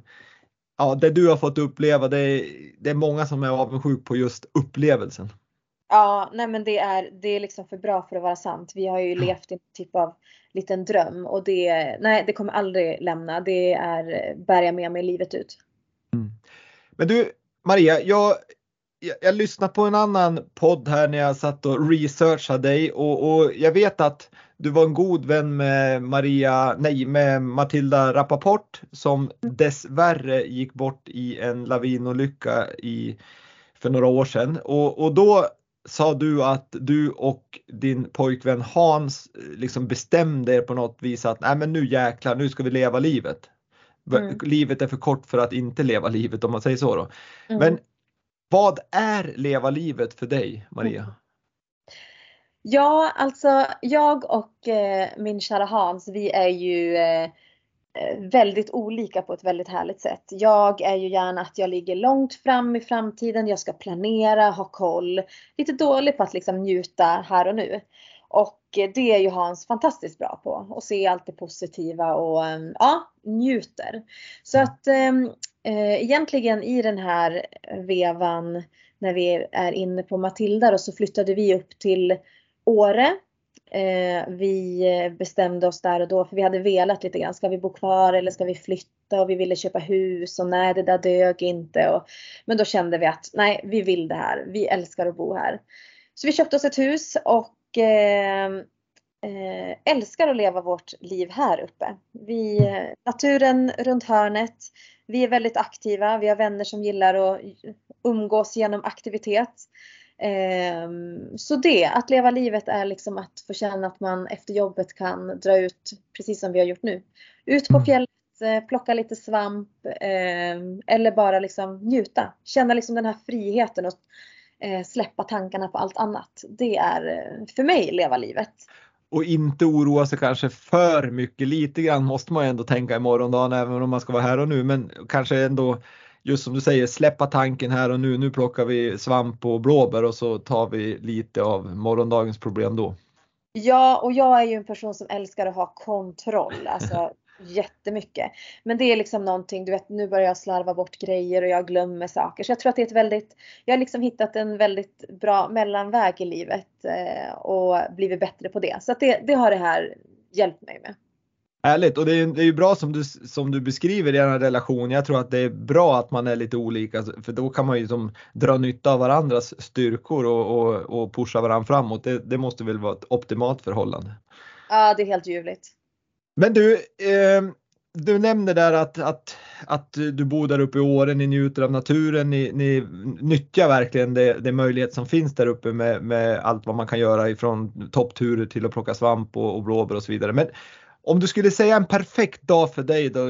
ja, det du har fått uppleva. Det är, det är många som är avundsjuk på just upplevelsen. Ja, nej men det är, det är liksom för bra för att vara sant. Vi har ju levt i en typ av liten dröm och det, nej, det kommer aldrig lämna. Det är bär jag med mig livet ut. Mm. Men du Maria, jag, jag, jag lyssnade på en annan podd här när jag satt och researchade dig och, och, jag vet att du var en god vän med Maria, nej med Matilda Rappaport som dessvärre gick bort i en lavinolycka i, för några år sedan och, och då sa du att du och din pojkvän Hans liksom bestämde er på något vis att nej men nu jäklar, nu ska vi leva livet. Mm. Livet är för kort för att inte leva livet om man säger så då. Mm. Men vad är leva livet för dig Maria? Ja, alltså jag och eh, min kära Hans, vi är ju eh, Eh, väldigt olika på ett väldigt härligt sätt. Jag är ju gärna att jag ligger långt fram i framtiden, jag ska planera, ha koll. Lite dålig på att liksom njuta här och nu. Och det är ju Hans fantastiskt bra på. Och se allt det positiva och eh, ja, njuter. Så att ehm, eh, egentligen i den här vevan när vi är inne på Matilda då, så flyttade vi upp till Åre. Eh, vi bestämde oss där och då för vi hade velat lite grann. Ska vi bo kvar eller ska vi flytta? Och vi ville köpa hus och nej det där dög inte. Och, men då kände vi att nej vi vill det här. Vi älskar att bo här. Så vi köpte oss ett hus och eh, eh älskar att leva vårt liv här uppe. Vi, eh, naturen runt hörnet vi är väldigt aktiva. Vi har vänner som gillar att umgås genom aktivitet. Ehm, så det, att leva livet är liksom att få känna att man efter jobbet kan dra ut, precis som vi har gjort nu, ut på mm. fjället, eh, plocka lite svamp ehm, eller bara liksom njuta. Känna liksom den här friheten och eh, släppa tankarna på allt annat. Det är eh, för mig leva livet. och inte oroa sig kanske för mycket. Lite grann måste man ändå tänka i morgondagen även om man ska vara här och nu men kanske ändå just som du säger släppa tanken här och nu. Nu plockar vi svamp och blåbär och så tar vi lite av morgondagens problem då. Ja, och jag är ju en person som älskar att ha kontroll. Alltså [laughs] jättemycket. Men det är liksom någonting, du vet nu börjar jag slarva bort grejer och jag glömmer saker. Så jag tror att det är ett väldigt, jag har liksom hittat en väldigt bra mellanväg i livet eh, och blivit bättre på det. Så att det, det har det här hjälpt mig med. Härligt och det är, det är ju bra som du, som du beskriver i er relation. Jag tror att det är bra att man är lite olika för då kan man ju som dra nytta av varandras styrkor och, och, och pusha varandra framåt. Det, det måste väl vara ett optimalt förhållande. Ja, det är helt ljuvligt. Men du, eh, du nämnde där att, att, att du bor där uppe i Åre, ni njuter av naturen, ni, ni nyttjar verkligen det, det möjlighet som finns där uppe med, med allt vad man kan göra ifrån toppturer till att plocka svamp och, och blåbär och så vidare. Men om du skulle säga en perfekt dag för dig då,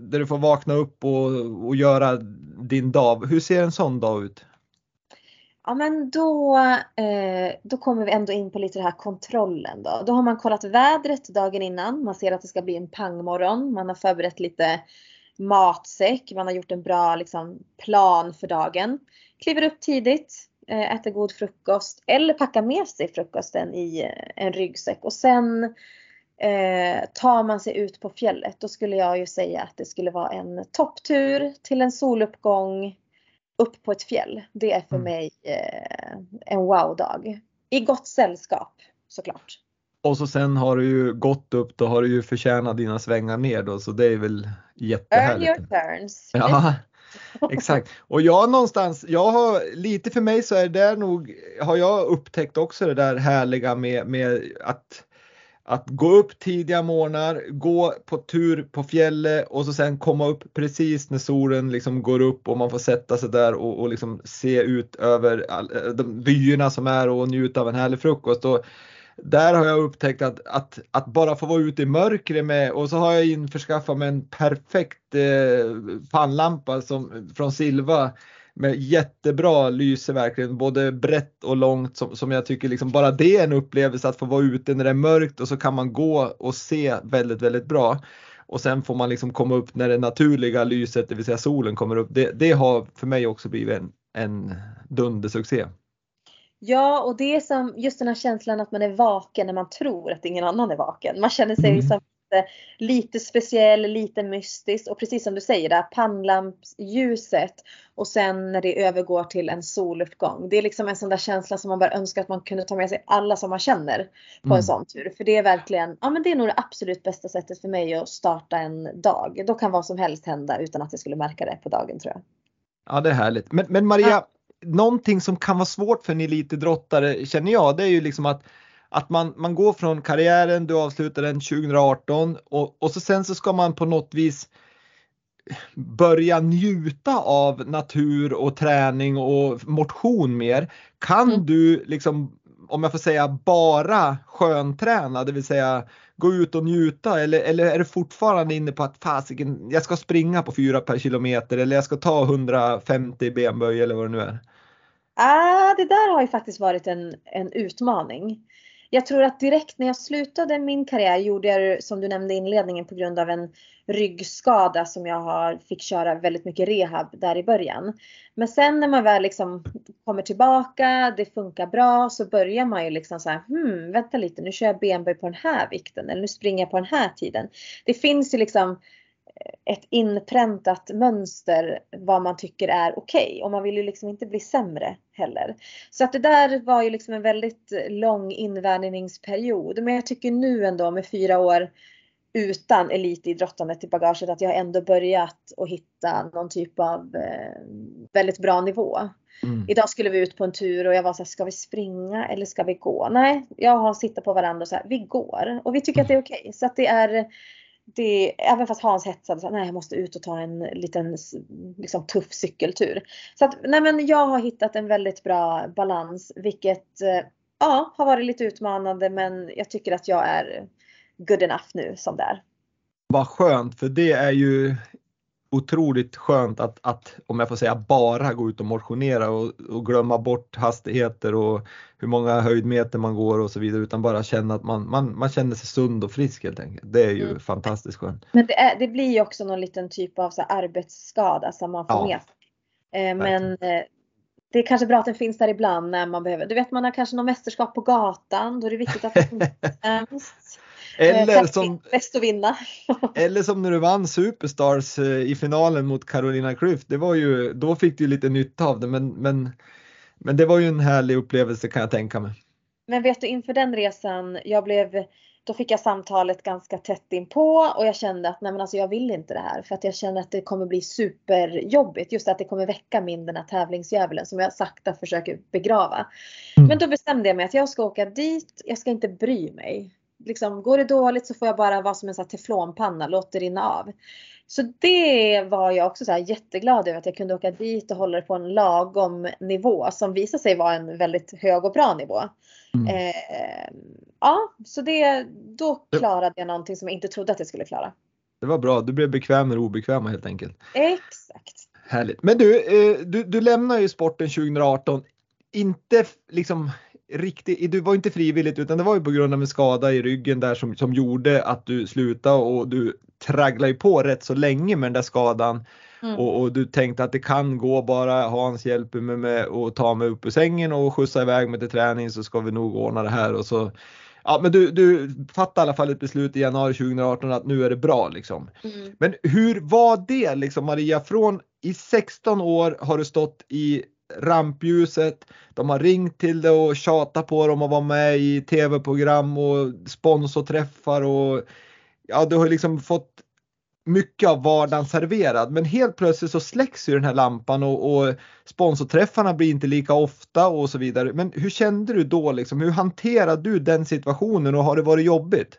där du får vakna upp och, och göra din dag, hur ser en sån dag ut? Ja men då, eh, då kommer vi ändå in på lite det här kontrollen då. Då har man kollat vädret dagen innan. Man ser att det ska bli en pangmorgon. Man har förberett lite matsäck. Man har gjort en bra liksom, plan för dagen. Kliver upp tidigt, eh, äter god frukost eller packar med sig frukosten i eh, en ryggsäck och sen eh, tar man sig ut på fjället. Då skulle jag ju säga att det skulle vara en topptur till en soluppgång upp på ett fjäll. Det är för mm. mig eh, en wow-dag. I gott sällskap såklart. Och så sen har du ju gått upp, då har du ju förtjänat dina svängar ner då så det är väl jättehärligt. Earn your turns. Ja, [laughs] exakt. Och jag någonstans, jag har lite för mig så är det nog, har jag upptäckt också det där härliga med, med att att gå upp tidiga morgnar, gå på tur på fjället och så sen komma upp precis när solen liksom går upp och man får sätta sig där och, och liksom se ut över all, eh, de byarna som är och njuta av en härlig frukost. Och där har jag upptäckt att, att, att bara få vara ute i mörkret med och så har jag införskaffat mig en perfekt eh, pannlampa som, från Silva med jättebra lyse verkligen, både brett och långt som, som jag tycker liksom bara det är en upplevelse att få vara ute när det är mörkt och så kan man gå och se väldigt, väldigt bra. Och sen får man liksom komma upp när det naturliga lyset, det vill säga solen kommer upp. Det, det har för mig också blivit en, en dundersuccé. Ja, och det är som just den här känslan att man är vaken när man tror att ingen annan är vaken. Man känner sig mm. som lite speciell, lite mystisk och precis som du säger, det här pannlampsljuset och sen när det övergår till en soluppgång. Det är liksom en sån där känsla som man bara önskar att man kunde ta med sig alla som man känner på mm. en sån tur. För det är verkligen, ja men det är nog det absolut bästa sättet för mig att starta en dag. Då kan vad som helst hända utan att jag skulle märka det på dagen tror jag. Ja det är härligt. Men, men Maria, ja. någonting som kan vara svårt för en elitidrottare känner jag, det är ju liksom att att man, man går från karriären, du avslutar den 2018 och, och så sen så ska man på något vis börja njuta av natur och träning och motion mer. Kan mm. du liksom, om jag får säga bara skönträna, det vill säga gå ut och njuta eller, eller är du fortfarande inne på att fasiken, jag ska springa på 4 per kilometer eller jag ska ta 150 benböj eller vad det nu är? Ah, det där har ju faktiskt varit en, en utmaning jag tror att direkt när jag slutade min karriär gjorde jag det som du nämnde i inledningen på grund av en ryggskada som jag har, fick köra väldigt mycket rehab där i början. Men sen när man väl liksom kommer tillbaka, det funkar bra, så börjar man ju liksom så här, hmm, vänta lite, nu kör jag benböj på den här vikten eller nu springer jag på den här tiden. Det finns ju liksom ett inpräntat mönster vad man tycker är okej okay. och man vill ju liksom inte bli sämre heller. Så att det där var ju liksom en väldigt lång invänjningsperiod. Men jag tycker nu ändå med fyra år utan elitidrottandet i bagaget att jag ändå börjat att hitta någon typ av eh, väldigt bra nivå. Mm. Idag skulle vi ut på en tur och jag var så här, ska vi springa eller ska vi gå? Nej, jag har sittat på varandra och så här, vi går och vi tycker att det är okej. Okay. Så att det är det, även fast Hans hetsade så nej jag måste ut och ta en liten liksom, tuff cykeltur. Så att nej men jag har hittat en väldigt bra balans vilket eh, ja, har varit lite utmanande men jag tycker att jag är good enough nu som det är. Vad skönt för det är ju otroligt skönt att, att, om jag får säga bara gå ut och motionera och, och, glömma bort hastigheter och hur många höjdmeter man går och så vidare utan bara känna att man, man, man känner sig sund och frisk helt enkelt. Det är ju mm. fantastiskt skönt. Men det, är, det blir ju också någon liten typ av så arbetsskada som man får ja. med sig. Eh, men eh, det är kanske bra att den finns där ibland när man behöver. Du vet man har kanske något mästerskap på gatan. Då är det viktigt att det finns. [laughs] Eller eh, som, bäst att vinna. [laughs] eller som när du vann Superstars eh, i finalen mot Carolina Klüft. Det var ju, då fick du lite nytta av det men, men, men det var ju en härlig upplevelse kan jag tänka mig. Men vet du inför den resan, jag blev, då fick jag samtalet ganska tätt inpå och jag kände att nej men alltså jag vill inte det här för att jag känner att det kommer bli superjobbigt. Just att det kommer väcka min den här tävlingsdjävulen som jag sakta försöker begrava. Mm. Men då bestämde jag mig att jag ska åka dit, jag ska inte bry mig liksom, går det dåligt så får jag bara vara som en sån teflonpanna, låt det rinna av. Så det var jag också så jätteglad över att jag kunde åka dit och hålla det på en lagom nivå som visade sig vara en väldigt hög och bra nivå. Mm. Eh, ja, så det, då klarade jag någonting som jag inte trodde att jag skulle klara. Det var bra, du blev bekväm med det obekväma helt enkelt. Exakt. Härligt. Men du, eh, du, du lämnar ju sporten 2018. Inte liksom riktigt, du var inte frivilligt utan det var ju på grund av en skada i ryggen där som, som gjorde att du slutade och du tragglade ju på rätt så länge med den där skadan. Mm. Och, och, du tänkte att det kan gå bara Hans hjälper mig med att ta mig upp ur sängen och skjutsa iväg mig till träning så ska vi nog ordna det här och så Ja men du, du fattade i alla fall ett beslut i januari 2018 att nu är det bra liksom. Mm. Men hur var det liksom Maria? Från i 16 år har du stått i rampljuset. De har ringt till det och tjatat på dem och vara med i tv-program och sponsorträffar och ja, du har liksom fått mycket av vardagen serverad men helt plötsligt så släcks ju den här lampan och, och sponsorträffarna blir inte lika ofta och så vidare. Men hur kände du då liksom? Hur hanterade du den situationen och har det varit jobbigt?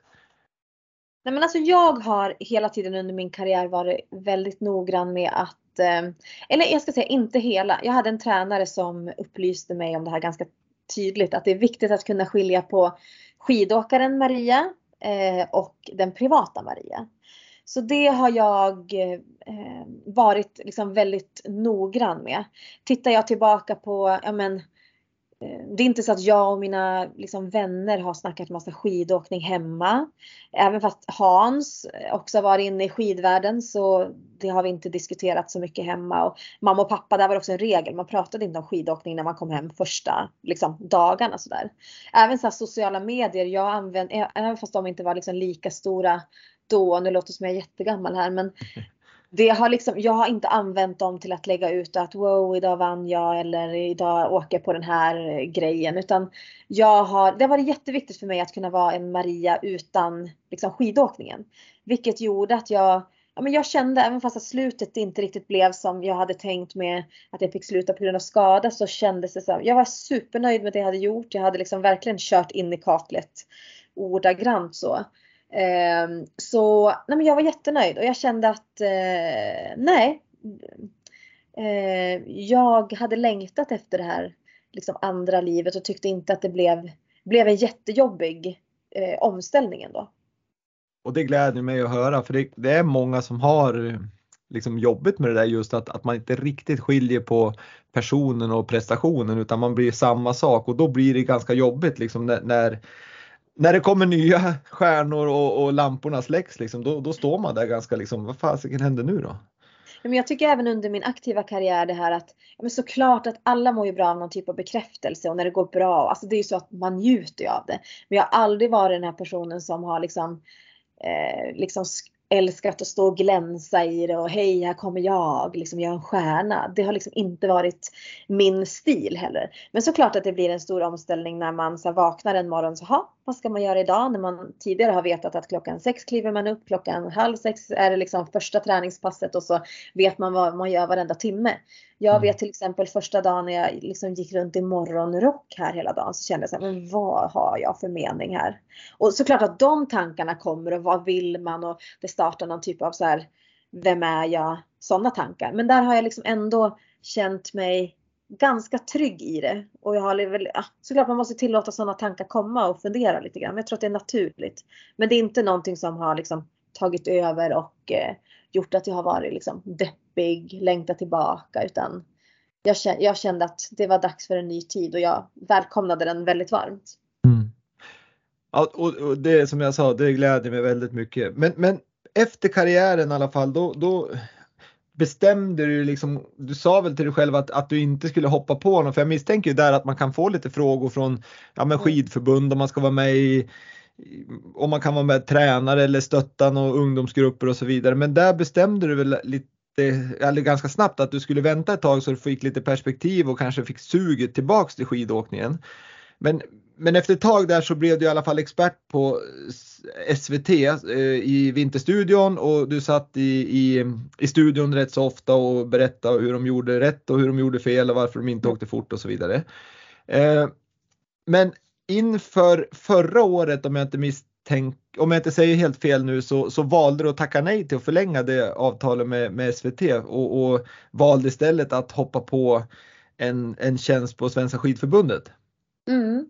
Nej men alltså jag har hela tiden under min karriär varit väldigt noggrann med att eh, eller jag ska säga inte hela. Jag hade en tränare som upplyste mig om det här ganska tydligt att det är viktigt att kunna skilja på skidåkaren Maria eh, och den privata Maria. Så det har jag eh, varit liksom väldigt noggrann med. Tittar jag tillbaka på, ja men Eh, det är inte så att jag och mina liksom, vänner har snackat massa skidåkning hemma. Även fast Hans också varit inne i skidvärlden så det har vi inte diskuterat så mycket hemma. Och mamma och pappa, där var det också en regel. Man pratade inte om skidåkning när man kom hem första liksom, dagarna. Sådär. Även så sociala medier, jag använde, även fast de inte var liksom, lika stora då, nu låter det som jag är jättegammal här, men [laughs] det har liksom, jag har inte använt dem till att lägga ut att wow idag vann jag eller idag åker jag på den här eh, grejen utan jag har, det har varit jätteviktigt för mig att kunna vara en Maria utan liksom skidåkningen. Vilket gjorde att jag, ja men jag kände även fast att slutet inte riktigt blev som jag hade tänkt med att jag fick sluta på grund av skada så kändes det som Jag var supernöjd med det jag hade gjort. Jag hade liksom verkligen kört in i kaklet ordagrant så. Ehm, så nej men jag var jättenöjd och jag kände att eh, nej. Ehm, jag hade längtat efter det här liksom andra livet och tyckte inte att det blev, blev en jättejobbig eh, omställning ändå. Och det gläder mig att höra för det, det, är många som har liksom jobbigt med det där just att, att man inte riktigt skiljer på personen och prestationen utan man blir samma sak och då blir det ganska jobbigt liksom när, när när det kommer nya stjärnor och, och lamporna släcks liksom, då, då står man där ganska liksom, vad fasiken händer nu då? Men jag tycker även under min aktiva karriär det här att men såklart att alla mår ju bra av någon typ av bekräftelse och när det går bra. Alltså det är ju så att man njuter av det. Men jag har aldrig varit den här personen som har liksom, eh, liksom älskat att stå och glänsa i det och hej här kommer jag, liksom jag är en stjärna. Det har liksom inte varit min stil heller. Men såklart att det blir en stor omställning när man så vaknar en morgon så ha, vad ska man göra idag? När man tidigare har vetat att klockan sex kliver man upp, klockan halv sex är det liksom första träningspasset och så vet man vad man gör varenda timme. Jag mm. vet till exempel första dagen när jag liksom gick runt i morgonrock här hela dagen så kände jag så här, men vad har jag för mening här? Och såklart att de tankarna kommer och vad vill man och det startar någon typ av så här, vem är jag? Sådana tankar. Men där har jag liksom ändå känt mig ganska trygg i det. Och jag har väl, ja, såklart man måste tillåta sådana tankar komma och fundera lite grann. Men jag tror att det är naturligt. Men det är inte någonting som har liksom tagit över och eh, gjort att jag har varit liksom deppig, längtat tillbaka utan jag kände, jag kände att det var dags för en ny tid och jag välkomnade den väldigt varmt. Mm. Ja, och, och, det som jag sa, det gläder mig väldigt mycket. Men, men efter karriären i alla fall, då, då bestämde du liksom, du sa väl till dig själv att, att du inte skulle hoppa på honom, för jag misstänker ju där att man kan få lite frågor från ja, men mm. skidförbund om man ska vara med i om man kan vara med tränare eller stötta några ungdomsgrupper och så vidare. Men där bestämde du väl lite, eller ganska snabbt att du skulle vänta ett tag så du fick lite perspektiv och kanske fick suget tillbaks till skidåkningen. Men, men efter ett tag där så blev du i alla fall expert på SVT eh, i Vinterstudion och du satt i, i, i studion rätt så ofta och berättade hur de gjorde rätt och hur de gjorde fel och varför de inte åkte fort och så vidare. Eh, men inför förra året om jag inte misstänk, om jag inte säger helt fel nu så, så valde du att tacka nej till att förlänga det avtalet med, med SVT och, och valde istället att hoppa på en, en tjänst på Svenska skidförbundet. Mm.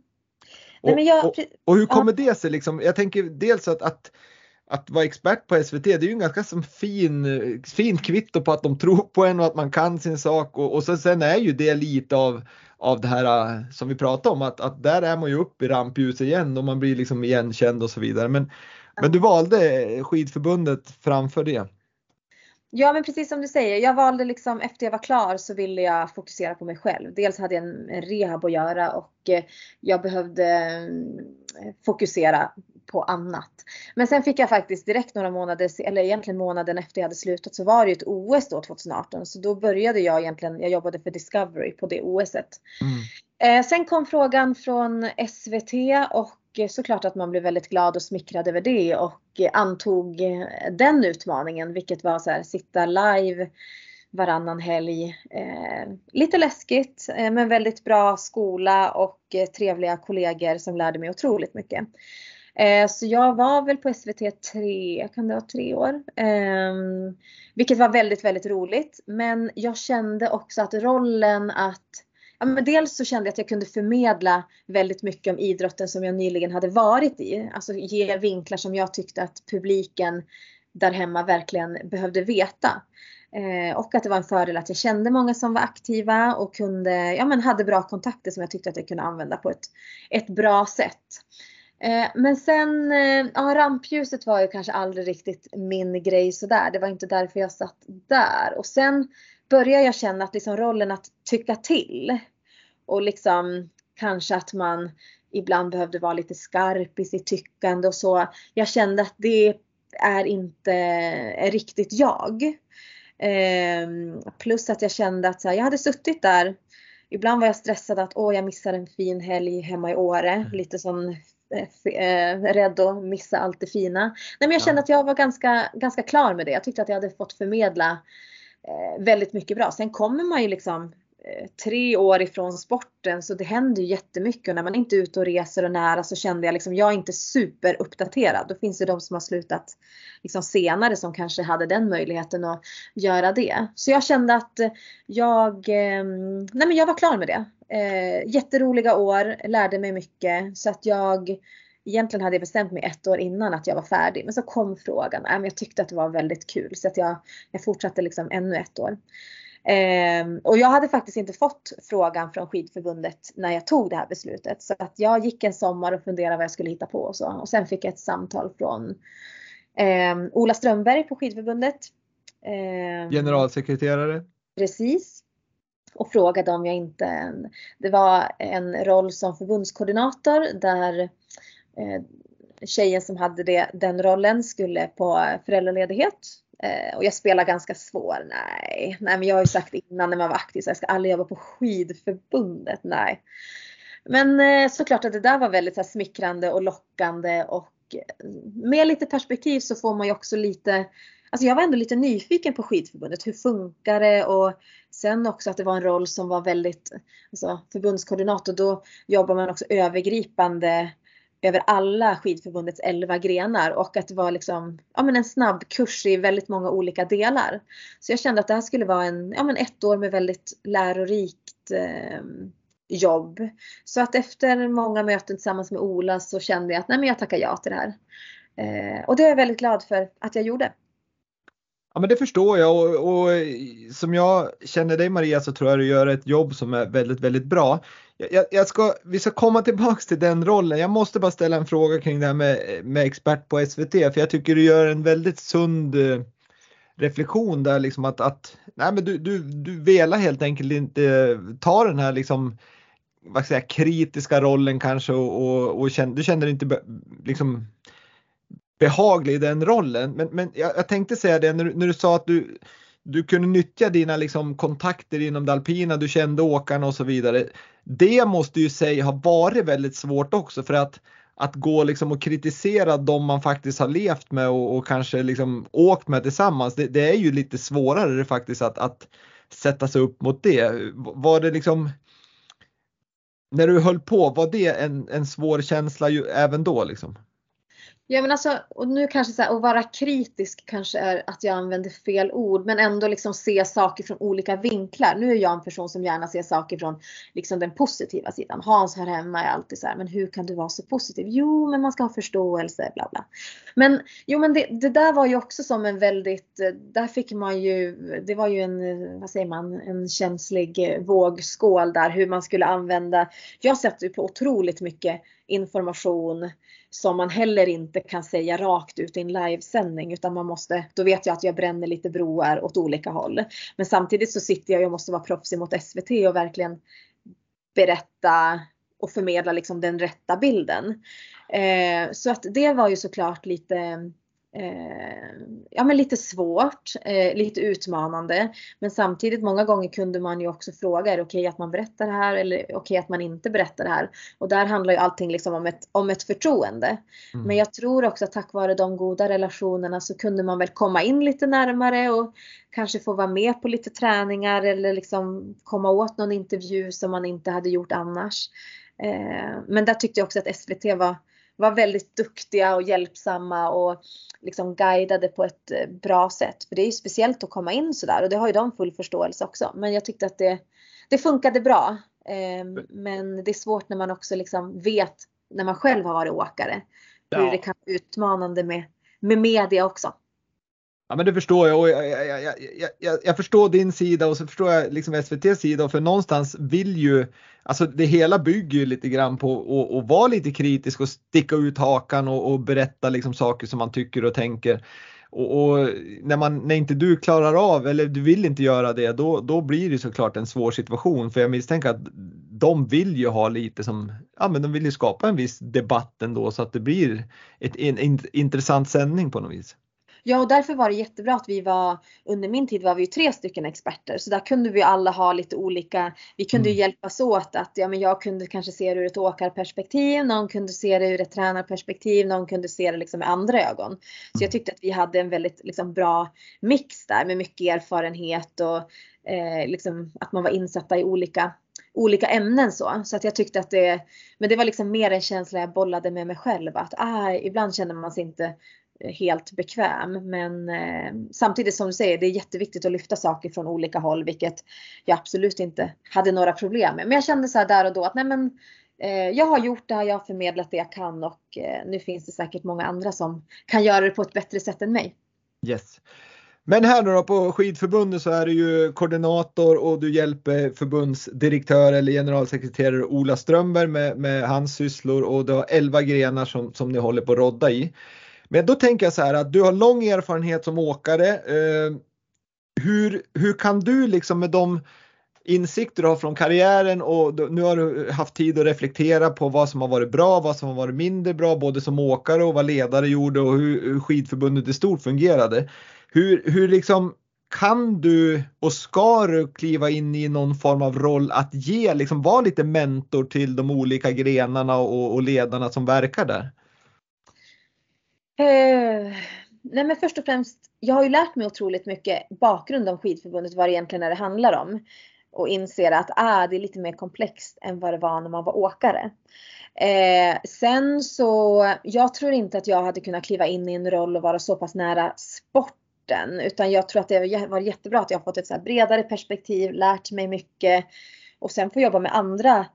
Och, Nej, jag, och, och, hur kommer det sig liksom? Jag tänker dels att, att att vara expert på SVT det är ju en ganska som fin, fin kvitto på att de tror på en och att man kan sin sak och, och så, sen är ju det lite av, av det här äh, som vi pratade om att, att där är man ju upp i rampljuset igen och man blir liksom igenkänd och så vidare. Men, men du valde skidförbundet framför det. Ja men precis som du säger, jag valde liksom efter jag var klar så ville jag fokusera på mig själv. Dels hade jag en, rehab att göra och eh, jag behövde eh, fokusera på annat. Men sen fick jag faktiskt direkt några månader, eller egentligen månaden efter jag hade slutat så var det ju ett OS då 2018. Så då började jag egentligen, jag jobbade för Discovery på det OSet. Mm. Eh, sen kom frågan från SVT och Eh, såklart att man blev väldigt glad och smickrad över det och eh, antog eh, den utmaningen vilket var så här sitta live varannan helg. Eh, lite läskigt eh, men väldigt bra skola och eh, trevliga kollegor som lärde mig otroligt mycket. Eh, så jag var väl på SVT tre, kan det vara tre år? Ehm, vilket var väldigt, väldigt roligt. Men jag kände också att rollen att Ja, men dels så kände jag att jag kunde förmedla väldigt mycket om idrotten som jag nyligen hade varit i. Alltså ge vinklar som jag tyckte att publiken där hemma verkligen behövde veta. Eh, och att det var en fördel att jag kände många som var aktiva och kunde, ja men hade bra kontakter som jag tyckte att jag kunde använda på ett, ett bra sätt. Eh, men sen, eh, ja rampljuset var ju kanske aldrig riktigt min grej sådär. Det var inte därför jag satt där. Och sen började jag känna att liksom rollen att tycka till och liksom kanske att man ibland behövde vara lite skarp i sitt tyckande och så. Jag kände att det är inte är riktigt jag. Eh, plus att jag kände att här, jag hade suttit där. Ibland var jag stressad att åh, jag missar en fin helg hemma i Åre. Mm. Lite som eh, rädd att missa allt det fina. Nej, men jag kände ja. att jag var ganska, ganska klar med det. Jag tyckte att jag hade fått förmedla eh, Eh, väldigt mycket bra. Sen kommer man ju liksom eh, tre år ifrån sporten så det händer ju jättemycket och när man inte är ute och reser och nära så kände jag liksom, jag är inte superuppdaterad. Då finns det de som har slutat liksom senare som kanske hade den möjligheten att göra det. Så jag kände att jag, ehm, nej men jag var klar med det. Eh, jätteroliga år, lärde mig mycket så att jag Egentligen hade jag bestämt mig ett år innan att jag var färdig men så kom frågan. Äh, jag tyckte att det var väldigt kul så att jag, jag fortsatte liksom ännu ett år. Eh, och jag hade faktiskt inte fått frågan från skidförbundet när jag tog det här beslutet. Så att jag gick en sommar och funderade vad jag skulle hitta på och så. Och sen fick jag ett samtal från eh, Ola Strömberg på skidförbundet. Eh, Generalsekreterare? Precis och frågade om jag inte, det var en roll som förbundskoordinator där Eh, tjejen som hade det, den rollen skulle på föräldraledighet. Eh, och jag spelar ganska svår, nej. Nej men jag har ju sagt innan när man var aktiv så jag ska aldrig jobba på skidförbundet, nej. Men eh, såklart att det där var väldigt så här, smickrande och lockande och eh, med lite perspektiv så får man ju också lite Alltså jag var ändå lite nyfiken på skidförbundet. Hur funkar det? Och sen också att det var en roll som var väldigt, alltså förbundskoordinator, då jobbar man också övergripande över alla skidförbundets 11 grenar och att det var liksom, ja men en snabb kurs i väldigt många olika delar. Så jag kände att det här skulle vara en, ja men ett år med väldigt lärorikt eh, jobb. Så att efter många möten tillsammans med Ola så kände jag att nej men jag tackar ja till det här. Eh, och det är jag väldigt glad för att jag gjorde. Ja men det förstår jag och, och, som jag känner dig Maria så tror jag du gör ett jobb som är väldigt, väldigt bra. Jag, jag ska, vi ska komma tillbaks till den rollen. Jag måste bara ställa en fråga kring det här med, med expert på SVT för jag tycker du gör en väldigt sund eh, reflektion där liksom att, att nej men du, du, du velar helt enkelt inte ta den här liksom vad ska jag säga, kritiska rollen kanske och, och, och känner, du känner dig inte liksom behaglig i den rollen. Men, men jag, jag tänkte säga det när, när du sa att du, du kunde nyttja dina liksom, kontakter inom det alpina, du kände åkarna och så vidare. Det måste ju säga ha varit väldigt svårt också för att att gå liksom och kritisera de man faktiskt har levt med och, och kanske liksom åkt med tillsammans. Det, det, är ju lite svårare faktiskt att, att sätta sig upp mot det. Var det liksom när du höll på, var det en, en svår känsla ju, även då liksom? Ja men alltså, och nu kanske så här, att vara kritisk kanske är att jag använder fel ord men ändå liksom se saker från olika vinklar. Nu är jag en person som gärna ser saker från liksom den positiva sidan. Hans här hemma är alltid så här, men hur kan du vara så positiv? Jo men man ska ha förståelse, bla bla. Men jo men det, det där var ju också som en väldigt, eh, där fick man ju, det var ju en, eh, vad säger man, en känslig eh, vågskål där hur man skulle använda. Jag sätter ju på otroligt mycket information som man heller inte kan säga rakt ut i en livesändning utan man måste, då vet jag att jag bränner lite broar åt olika håll. Men samtidigt så sitter jag och måste vara proffsig mot SVT och verkligen berätta och förmedla liksom den rätta bilden. Eh, så att det var ju såklart lite ja, men lite svårt, eh, lite utmanande. Men samtidigt många gånger kunde man ju också fråga, är det okej okay att man berättar det här eller okej okay att man inte berättar det här? Och där handlar ju allting liksom om ett, om ett förtroende. Mm. Men jag tror också att tack vare de goda relationerna så kunde man väl komma in lite närmare och kanske få vara med på lite träningar eller liksom komma åt någon intervju som man inte hade gjort annars. Eh, men där tyckte jag också att SVT var var väldigt duktiga och hjälpsamma och liksom guidade på ett eh, bra sätt. För det är ju speciellt att komma in sådär och det har ju de full förståelse också. Men jag tyckte att det, det funkade bra. Ehm, men det är svårt när man också liksom vet när man själv har varit åkare. Hur ja. det kan vara utmanande med, med media också. Ja men det förstår jag och jag, jag, jag, jag, jag förstår din sida och så förstår jag liksom SVTs sida för någonstans vill ju, alltså det hela bygger ju lite grann på att vara lite kritisk och sticka ut hakan och, och berätta liksom saker som man tycker och tänker. Och, och, när, man, när inte du klarar av eller du vill inte göra det då, då blir det såklart en svår situation för jag misstänker att de vill ju ha lite som, ja men de vill ju skapa en viss debatt ändå så att det blir ett, en, en intressant sändning på något vis. Ja och därför var det jättebra att vi var, under min tid var vi ju tre stycken experter så där kunde vi alla ha lite olika, vi kunde mm. hjälpas åt att ja men jag kunde kanske se det ur ett åkarperspektiv, någon kunde se det ur ett tränarperspektiv, någon kunde se det liksom med andra ögon. Så jag mm. tyckte att vi hade en väldigt liksom, bra mix där med mycket erfarenhet och eh, liksom, att man var insatta i olika olika ämnen så. Så att jag tyckte att det, men det var liksom mer en känsla jag bollade med mig själv att ah, ibland känner man sig inte helt bekväm. Men eh, samtidigt som du säger, det är jätteviktigt att lyfta saker från olika håll, vilket jag absolut inte hade några problem med. Men jag kände så här där och då att nej men eh, jag har gjort det här, jag har förmedlat det jag kan och eh, nu finns det säkert många andra som kan göra det på ett bättre sätt än mig. Yes. Men här då på skidförbundet så är du ju koordinator och du hjälper förbundsdirektör eller generalsekreterare Ola Strömberg med, med hans sysslor och du har 11 grenar som, som ni håller på att rodda i. Men då tänker jag så här att du har lång erfarenhet som åkare. Eh, hur, hur kan du liksom med de insikter du har från karriären och nu har du haft tid att reflektera på vad som har varit bra, vad som har varit mindre bra, både som åkare och vad ledare gjorde och hur, hur skidförbundet i stort fungerade. Hur, hur liksom kan du och ska du kliva in i någon form av roll att ge, liksom vara lite mentor till de olika grenarna och, och ledarna som verkar där? Eh, nej men först och främst, jag har ju lärt mig otroligt mycket bakgrund om skidförbundet, vad det egentligen är det handlar om. Och inser att ah, det är lite mer komplext än vad det var när man var åkare. Eh, sen så, jag tror inte att jag hade kunnat kliva in i en roll och vara så pass nära sporten. Utan jag tror att det var jättebra att jag har fått ett så bredare perspektiv, lärt mig mycket och sen få jobba med andra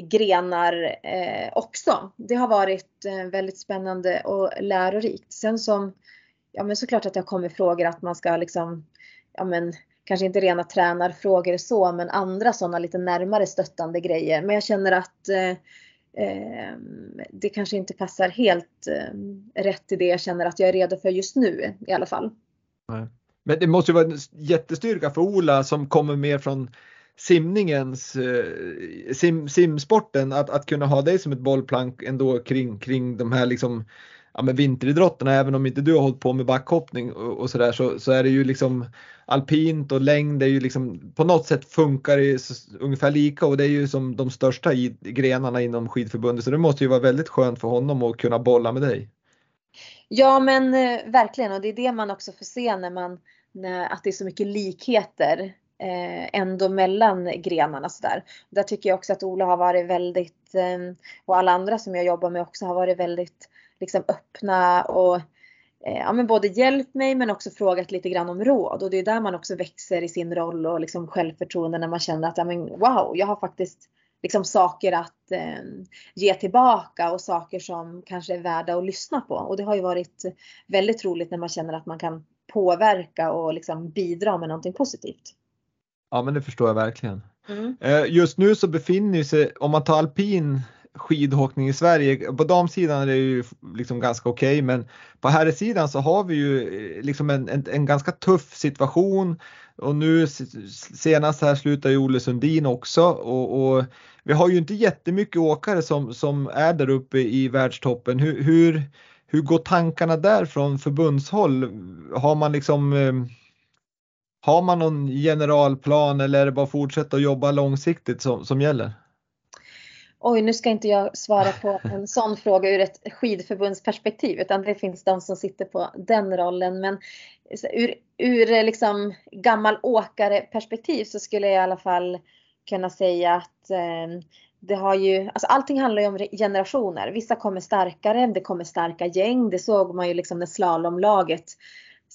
grenar eh, också. Det har varit eh, väldigt spännande och lärorikt. Sen som ja men såklart att det har kommit frågor att man ska liksom, ja men kanske inte rena tränarfrågor så, men andra sådana lite närmare stöttande grejer. Men jag känner att eh, ehm, det kanske inte passar helt eh, rätt i det jag känner att jag är redo för just nu i alla fall. Men det måste ju vara en jättestyrka för Ola som kommer mer från simningens, eh, sim, simsporten, att, att kunna ha dig som ett bollplank ändå kring, kring de här liksom ja, men vinteridrotterna, även om inte du har hållit på med backhoppning och, och sådär så, så är det ju liksom alpint och längd är ju liksom på något sätt funkar det ungefär lika. Och det är ju som de största i, grenarna inom skidförbundet. Så det måste ju vara väldigt skönt för honom att kunna bolla med dig. Ja men eh, verkligen. Och det är det man också får se när man när, att det är så mycket likheter. Eh, ändå mellan grenarna sådär. Där tycker jag också att Ola har varit väldigt eh, och alla andra som jag jobbar med också har varit väldigt liksom öppna och eh, ja, men både hjälpt mig men också frågat lite grann om råd och det är där man också växer i sin roll och liksom självförtroende när man känner att ja, men, wow, jag har faktiskt liksom saker att eh, ge tillbaka och saker som kanske är värda att lyssna på. Och det har ju varit väldigt roligt när man känner att man kan påverka och liksom bidra med någonting positivt. Ja men det förstår jag verkligen. Mm. Eh, just nu så befinner sig, om man tar alpin skidåkning i Sverige. På damsidan är det ju liksom ganska okej okay, men på herrsidan så har vi ju eh, liksom en, en, en, ganska tuff situation och nu senast här slutar ju Olle Sundin också och, och, vi har ju inte jättemycket åkare som, som är där uppe i världstoppen. Hur, hur, hur går tankarna där från förbundshåll? Har man liksom eh, har man någon generalplan eller är det bara att fortsätta att jobba långsiktigt som, som gäller? Oj, nu ska inte jag svara på en [laughs] sån fråga ur ett skidförbundsperspektiv utan det finns de som sitter på den rollen. Men ur, ur liksom gammal åkare-perspektiv så skulle jag i alla fall kunna säga att eh, det har ju, alltså allting handlar ju om generationer. Vissa kommer starkare, det kommer starka gäng. Det såg man ju liksom när slalomlaget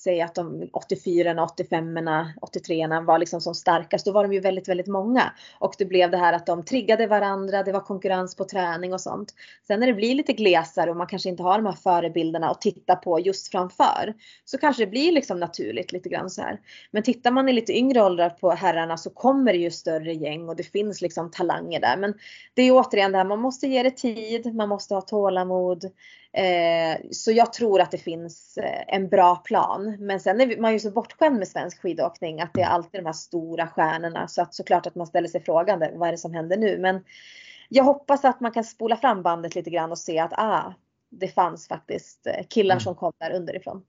säg att de 84 85 83 var liksom som starkast, då var de ju väldigt, väldigt många. Och det blev det här att de triggade varandra, det var konkurrens på träning och sånt. Sen när det blir lite glesare och man kanske inte har de här förebilderna att titta på just framför, så kanske det blir liksom naturligt lite grann så här. Men tittar man i lite yngre åldrar på herrarna så kommer det ju större gäng och det finns liksom talanger där. Men det är återigen det här, man måste ge det tid, man måste ha tålamod. Eh, så jag tror att det finns eh, en bra plan. Men sen är man ju så bortskämd med svensk skidåkning att det är alltid de här stora stjärnorna. Så att såklart att man ställer sig frågan vad är det som händer nu? Men jag hoppas att man kan spola fram bandet lite grann och se att ah, det fanns faktiskt eh, killar mm. som kom där underifrån.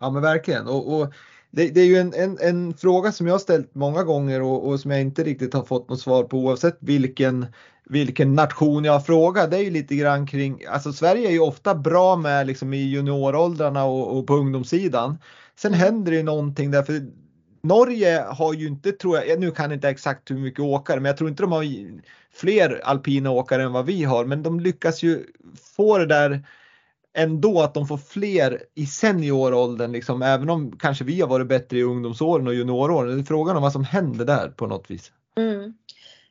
Ja men verkligen. Och, och det, det, är ju en, en, en, fråga som jag har ställt många gånger och, och, som jag inte riktigt har fått något svar på oavsett vilken, vilken nation jag har frågat. Det är ju lite grann kring, alltså Sverige är ju ofta bra med liksom i junioråldrarna och, och på ungdomssidan. Sen mm. händer det ju någonting där för Norge har ju inte, tror jag, nu kan jag inte exakt hur mycket åkare, men jag tror inte de har fler alpina åkare än vad vi har, men de lyckas ju få det där ändå att de får fler i senioråldern, liksom, även om kanske vi har varit bättre i ungdomsåren och junioråren. Det är frågan om vad som händer där på något vis. Mm.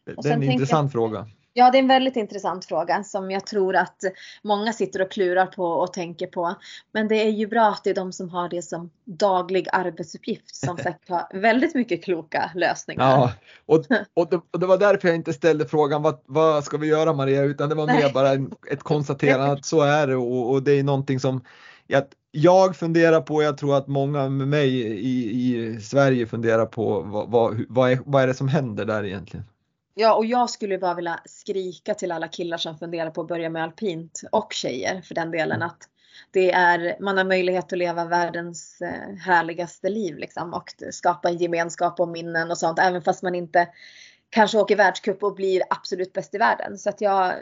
Det är en intressant jag, fråga. Ja, det är en väldigt intressant fråga som jag tror att många sitter och klurar på och tänker på. Men det är ju bra att det är de som har det som daglig arbetsuppgift som [laughs] säkert har väldigt mycket kloka lösningar. Ja, och, [laughs] och, det, och det var därför jag inte ställde frågan vad, vad ska vi göra Maria, utan det var mer bara en, ett konstaterande att så är det och, och det är någonting som jag, jag funderar på, jag tror att många med mig i, i Sverige funderar på vad, vad, vad, är, vad är det som händer där egentligen? Ja, och jag skulle bara vilja skrika till alla killar som funderar på att börja med alpint och tjejer för den delen att det är, man har möjlighet att leva världens eh, härligaste liv liksom och skapa en gemenskap och minnen och sånt även fast man inte kanske åker världscup och blir absolut bäst i världen. Så att jag,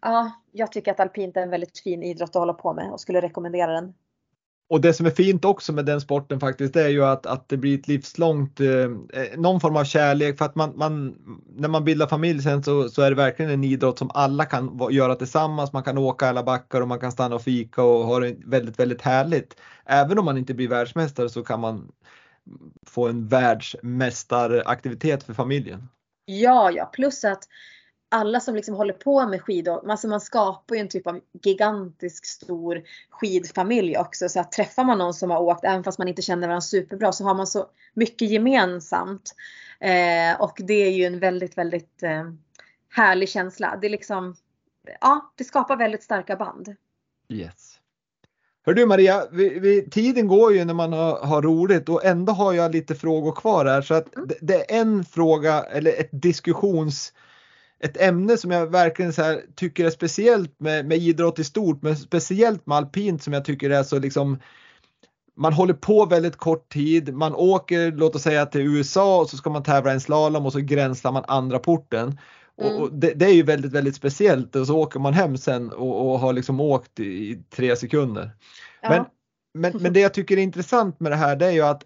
ja, jag tycker att alpint är en väldigt fin idrott att hålla på med och skulle rekommendera den och det som är fint också med den sporten faktiskt det är ju att, att det blir ett livslångt, eh, eh, någon form av kärlek för att man, man, när man bildar familj sen så, så är det verkligen en idrott som alla kan göra tillsammans. Man kan åka alla backar och man kan stanna och fika och ha det väldigt, väldigt härligt. Även om man inte blir världsmästare så kan man få en världsmästaraktivitet för familjen. Ja, ja, plus att alla som liksom håller på med skidor, alltså man skapar ju en typ av gigantisk stor skidfamilj också. Så att träffar man någon som har åkt, även fast man inte känner varandra superbra, så har man så mycket gemensamt. Eh, och det är ju en väldigt, väldigt eh, härlig känsla. Det är liksom, ja, det skapar väldigt starka band. Yes. Hör du Maria, vi, vi, tiden går ju när man har, har, roligt och ändå har jag lite frågor kvar här så att mm. det, det, är en fråga eller ett diskussions ett ämne som jag verkligen så här, tycker är speciellt med, med idrott i stort men speciellt med alpint som jag tycker är så liksom man håller på väldigt kort tid, man åker låt oss säga till USA och så ska man tävla en slalom och så gränslar man andra porten. Mm. Och, det, det, är ju väldigt, väldigt speciellt och så åker man hem sen och, och har liksom åkt i, i tre sekunder. Ja. Men, men, men det jag tycker är intressant med det här det är ju att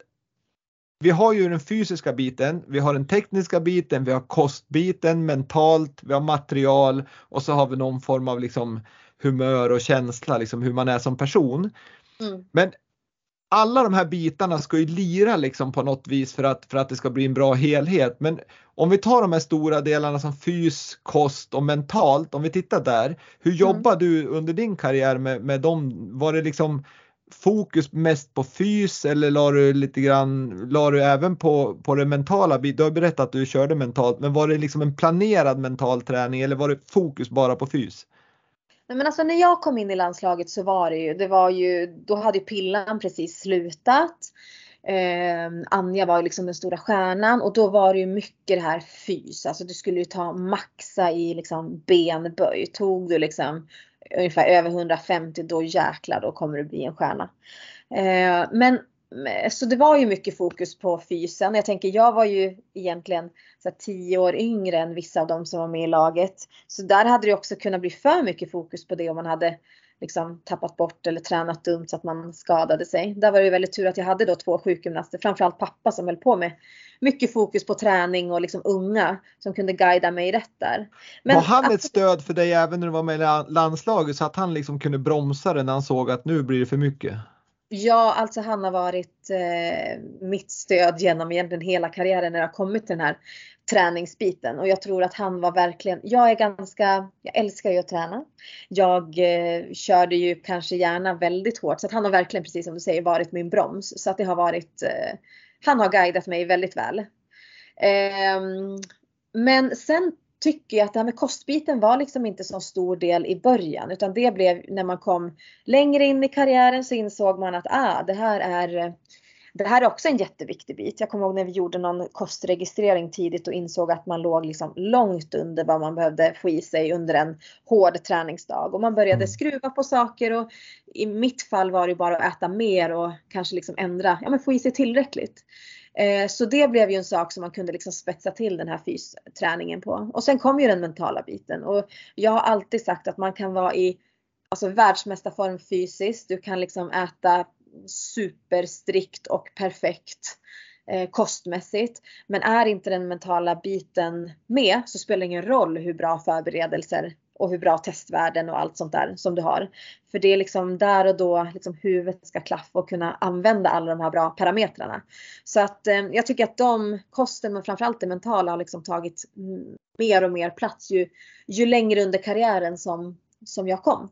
vi har ju den fysiska biten, vi har den tekniska biten, vi har kostbiten, mentalt, vi har material och så har vi någon form av liksom humör och känsla, liksom hur man är som person. Mm. Men alla de här bitarna ska ju lira liksom på något vis för att, för att det ska bli en bra helhet. Men om vi tar de här stora delarna som fys, kost och mentalt, om vi tittar där. Hur mm. jobbar du under din karriär med, med dem? Var det liksom fokus mest på fys eller la du lite grann, la du även på, på det mentala? Du har berättat att du körde mentalt, men var det liksom en planerad mental träning eller var det fokus bara på fys? Nej, men alltså när jag kom in i landslaget så var det ju, det var ju, då hade ju Pillan precis slutat. Eh, Anja var ju liksom den stora stjärnan och då var det ju mycket det här fys. Alltså du skulle ju ta maxa i liksom benböj. Tog du liksom ungefär över 150 då jäklar då kommer du bli en stjärna. Eh, men eh, så det var ju mycket fokus på fysen. Jag tänker jag var ju egentligen så tio år yngre än vissa av dem som var med i laget. Så där hade det också kunnat bli för mycket fokus på det om man hade liksom tappat bort eller tränat dumt så att man skadade sig. Där var det väldigt tur att jag hade då två sjukgymnaster, framförallt pappa som höll på med mycket fokus på träning och liksom unga som kunde guida mig rätt där. Men var han ett stöd för dig även när du var med i landslaget så att han liksom kunde bromsa det när han såg att nu blir det för mycket? Ja, alltså han har varit eh, mitt stöd genom egentligen hela karriären när har kommit till den här träningsbiten och jag tror att han var verkligen, jag är ganska, jag älskar ju att träna. Jag eh, körde ju kanske gärna väldigt hårt så att han har verkligen precis som du säger varit min broms så att det har varit, eh, han har guidat mig väldigt väl. Eh, men sen tycker jag att det här med kostbiten var liksom inte så stor del i början utan det blev när man kom längre in i karriären så insåg man att ah, det här är det här är också en jätteviktig bit. Jag kommer ihåg när vi gjorde någon kostregistrering tidigt och insåg att man låg liksom långt under vad man behövde få i sig under en hård träningsdag. Och man började mm. skruva på saker och i mitt fall var det bara att äta mer och kanske liksom ändra, ja men få i sig tillräckligt. Eh, så det blev ju en sak som man kunde liksom spetsa till den här fysträningen på. Och sen kom ju den mentala biten och jag har alltid sagt att man kan vara i alltså världsmästarform fysiskt. Du kan liksom äta superstrikt och perfekt eh, kostmässigt. Men är inte den mentala biten med så spelar det ingen roll hur bra förberedelser och hur bra testvärden och allt sånt där som du har. För det är liksom där och då liksom huvudet ska klaffa och kunna använda alla de här bra parametrarna. Så att eh, jag tycker att de, kosten men framförallt det mentala har liksom tagit mer och mer plats ju, ju längre under karriären som, som jag kom.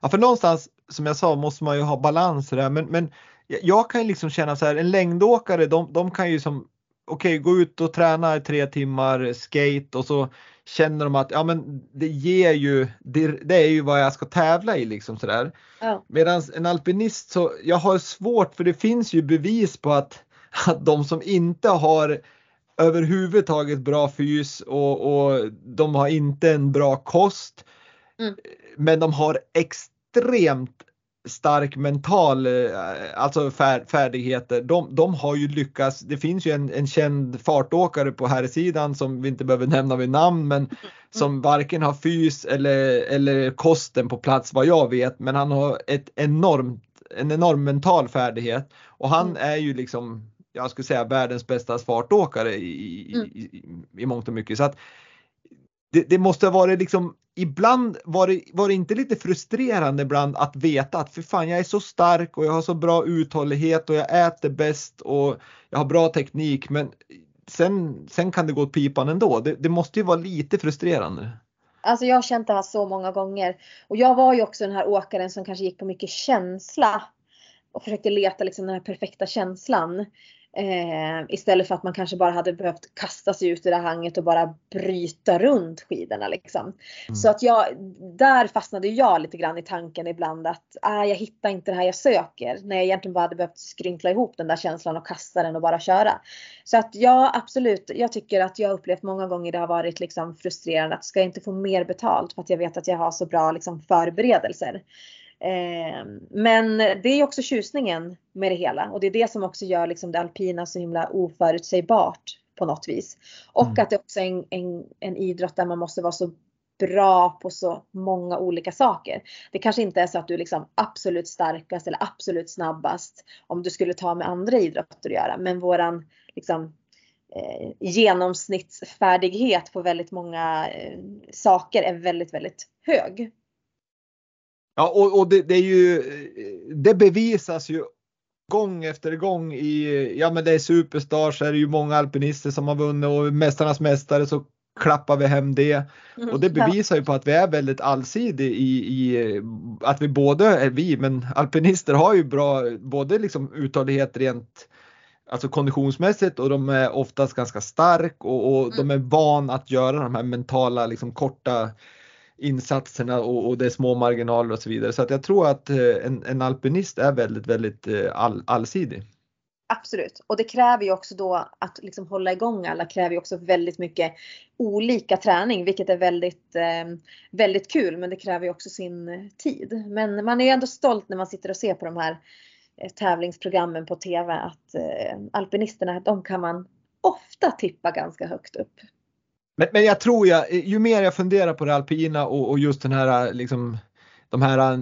Ja för någonstans som jag sa måste man ju ha balans där men, men jag kan ju liksom känna så här en längdåkare de, de kan ju som okej okay, gå ut och träna i tre timmar skate och så känner de att ja men det ger ju, det, det är ju vad jag ska tävla i liksom sådär. Ja. Medan en alpinist så, jag har svårt för det finns ju bevis på att, att de som inte har överhuvudtaget bra fys och, och de har inte en bra kost. Mm. Men de har extremt stark mental, eh, alltså färdigheter, de, de har ju lyckats. Det finns ju en, en känd fartåkare på här sidan som vi inte behöver nämna vid namn men som varken har fys eller, eller kosten på plats vad jag vet men han har ett enormt, en enorm mental färdighet och han mm. är ju liksom jag skulle säga världens bästa fartåkare i, mm. i, i, i mångt och mycket. Så att det, det måste ha varit liksom ibland var det, var det inte lite frustrerande ibland att veta att för fan jag är så stark och jag har så bra uthållighet och jag äter bäst och jag har bra teknik men sen, sen kan det gå åt pipan ändå. Det, det måste ju vara lite frustrerande. Alltså jag har känt det här så många gånger. Och jag var ju också den här åkaren som kanske gick på mycket känsla. Och försökte leta liksom den här perfekta känslan. Eh, istället för att man kanske bara hade behövt kasta sig ut i det hanget och bara bryta runt skidorna liksom. Mm. Så att jag, där fastnade jag lite grann i tanken ibland att ah, jag hittar inte det här jag söker. När jag egentligen bara hade behövt skrynkla ihop den där känslan och kasta den och bara köra. Så att ja absolut, jag tycker att jag upplevt många gånger det har varit liksom frustrerande att ska jag inte få mer betalt för att jag vet att jag har så bra liksom förberedelser. Eh, men det är också tjusningen med det hela och det är det som också gör liksom det alpina så himla oförutsägbart på något vis. Och mm. att det också är en, en, en idrott där man måste vara så bra på så många olika saker. Det kanske inte är så att du är liksom absolut starkast eller absolut snabbast om du skulle ta med andra idrotter att göra. Men våran liksom, eh, genomsnittsfärdighet på väldigt många eh, saker är väldigt, väldigt hög. Ja, och, och det, det, är ju, det bevisas ju gång efter gång i, ja men det är Superstars, är det ju många alpinister som har vunnit och Mästarnas Mästare så klappar vi hem det. Mm, och det bevisar ju på att vi är väldigt allsidiga i, i att vi både, är vi, men alpinister har ju bra både liksom uthållighet rent alltså konditionsmässigt och de är oftast ganska stark och, och mm. de är van att göra de här mentala liksom korta insatserna och, och det är små marginaler och så vidare. Så att jag tror att eh, en, en alpinist är väldigt, väldigt eh, all, allsidig. Absolut. Och det kräver ju också då att liksom hålla igång alla kräver ju också väldigt mycket olika träning, vilket är väldigt, eh, väldigt kul. Men det kräver ju också sin tid. Men man är ändå stolt när man sitter och ser på de här eh, tävlingsprogrammen på TV att alpinisterna, de kan man ofta tippa ganska högt upp. Men, men jag tror jag, ju mer jag funderar på det alpina och, och just den här liksom de här eh,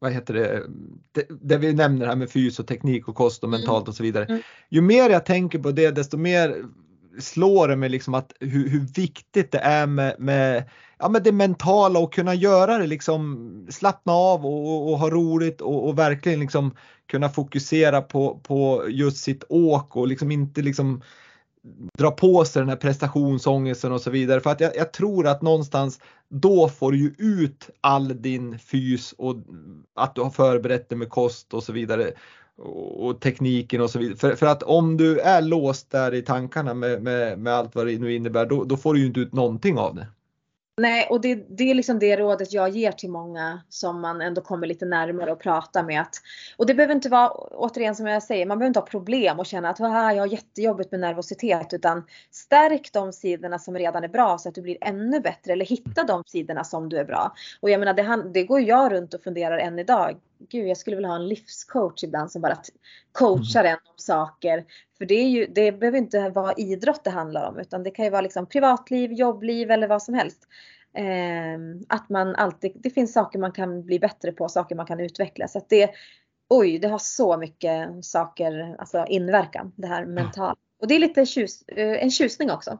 vad heter det, det, det vi nämner här med fys och teknik och kost och mm. mentalt och så vidare. Mm. Ju mer jag tänker på det desto mer slår det mig liksom att hur, hur viktigt det är med, med, ja, med det mentala och kunna göra det liksom slappna av och, och, och ha roligt och, och, verkligen liksom kunna fokusera på, på just sitt åk och liksom inte liksom dra på sig den här prestationsångesten och så vidare. För att jag, jag, tror att någonstans då får du ju ut all din fys och att du har förberett dig med kost och så vidare och, tekniken och så vidare. För, för, att om du är låst där i tankarna med, med, med allt vad det nu innebär då, då får du ju inte ut någonting av det. Nej, och det, det är liksom det rådet jag ger till många som man ändå kommer lite närmare och prata med. Att, och det behöver inte vara, återigen som jag säger, man behöver inte ha problem och känna att ah, jag har jättejobbigt med nervositet. Utan stärk de sidorna som redan är bra så att du blir ännu bättre. Eller hitta de sidorna som du är bra. Och jag menar, det, det går jag runt och funderar än idag. Gud, jag skulle vilja ha en livscoach ibland som bara coachar en om saker. För det, är ju, det behöver inte vara idrott det handlar om utan det kan ju vara liksom privatliv, jobbliv eller vad som helst. Eh, att man alltid, det finns saker man kan bli bättre på, saker man kan utveckla. Så att det, oj, det har så mycket saker, alltså inverkan, det här mentala. Och det är lite tjus, eh, en tjusning också.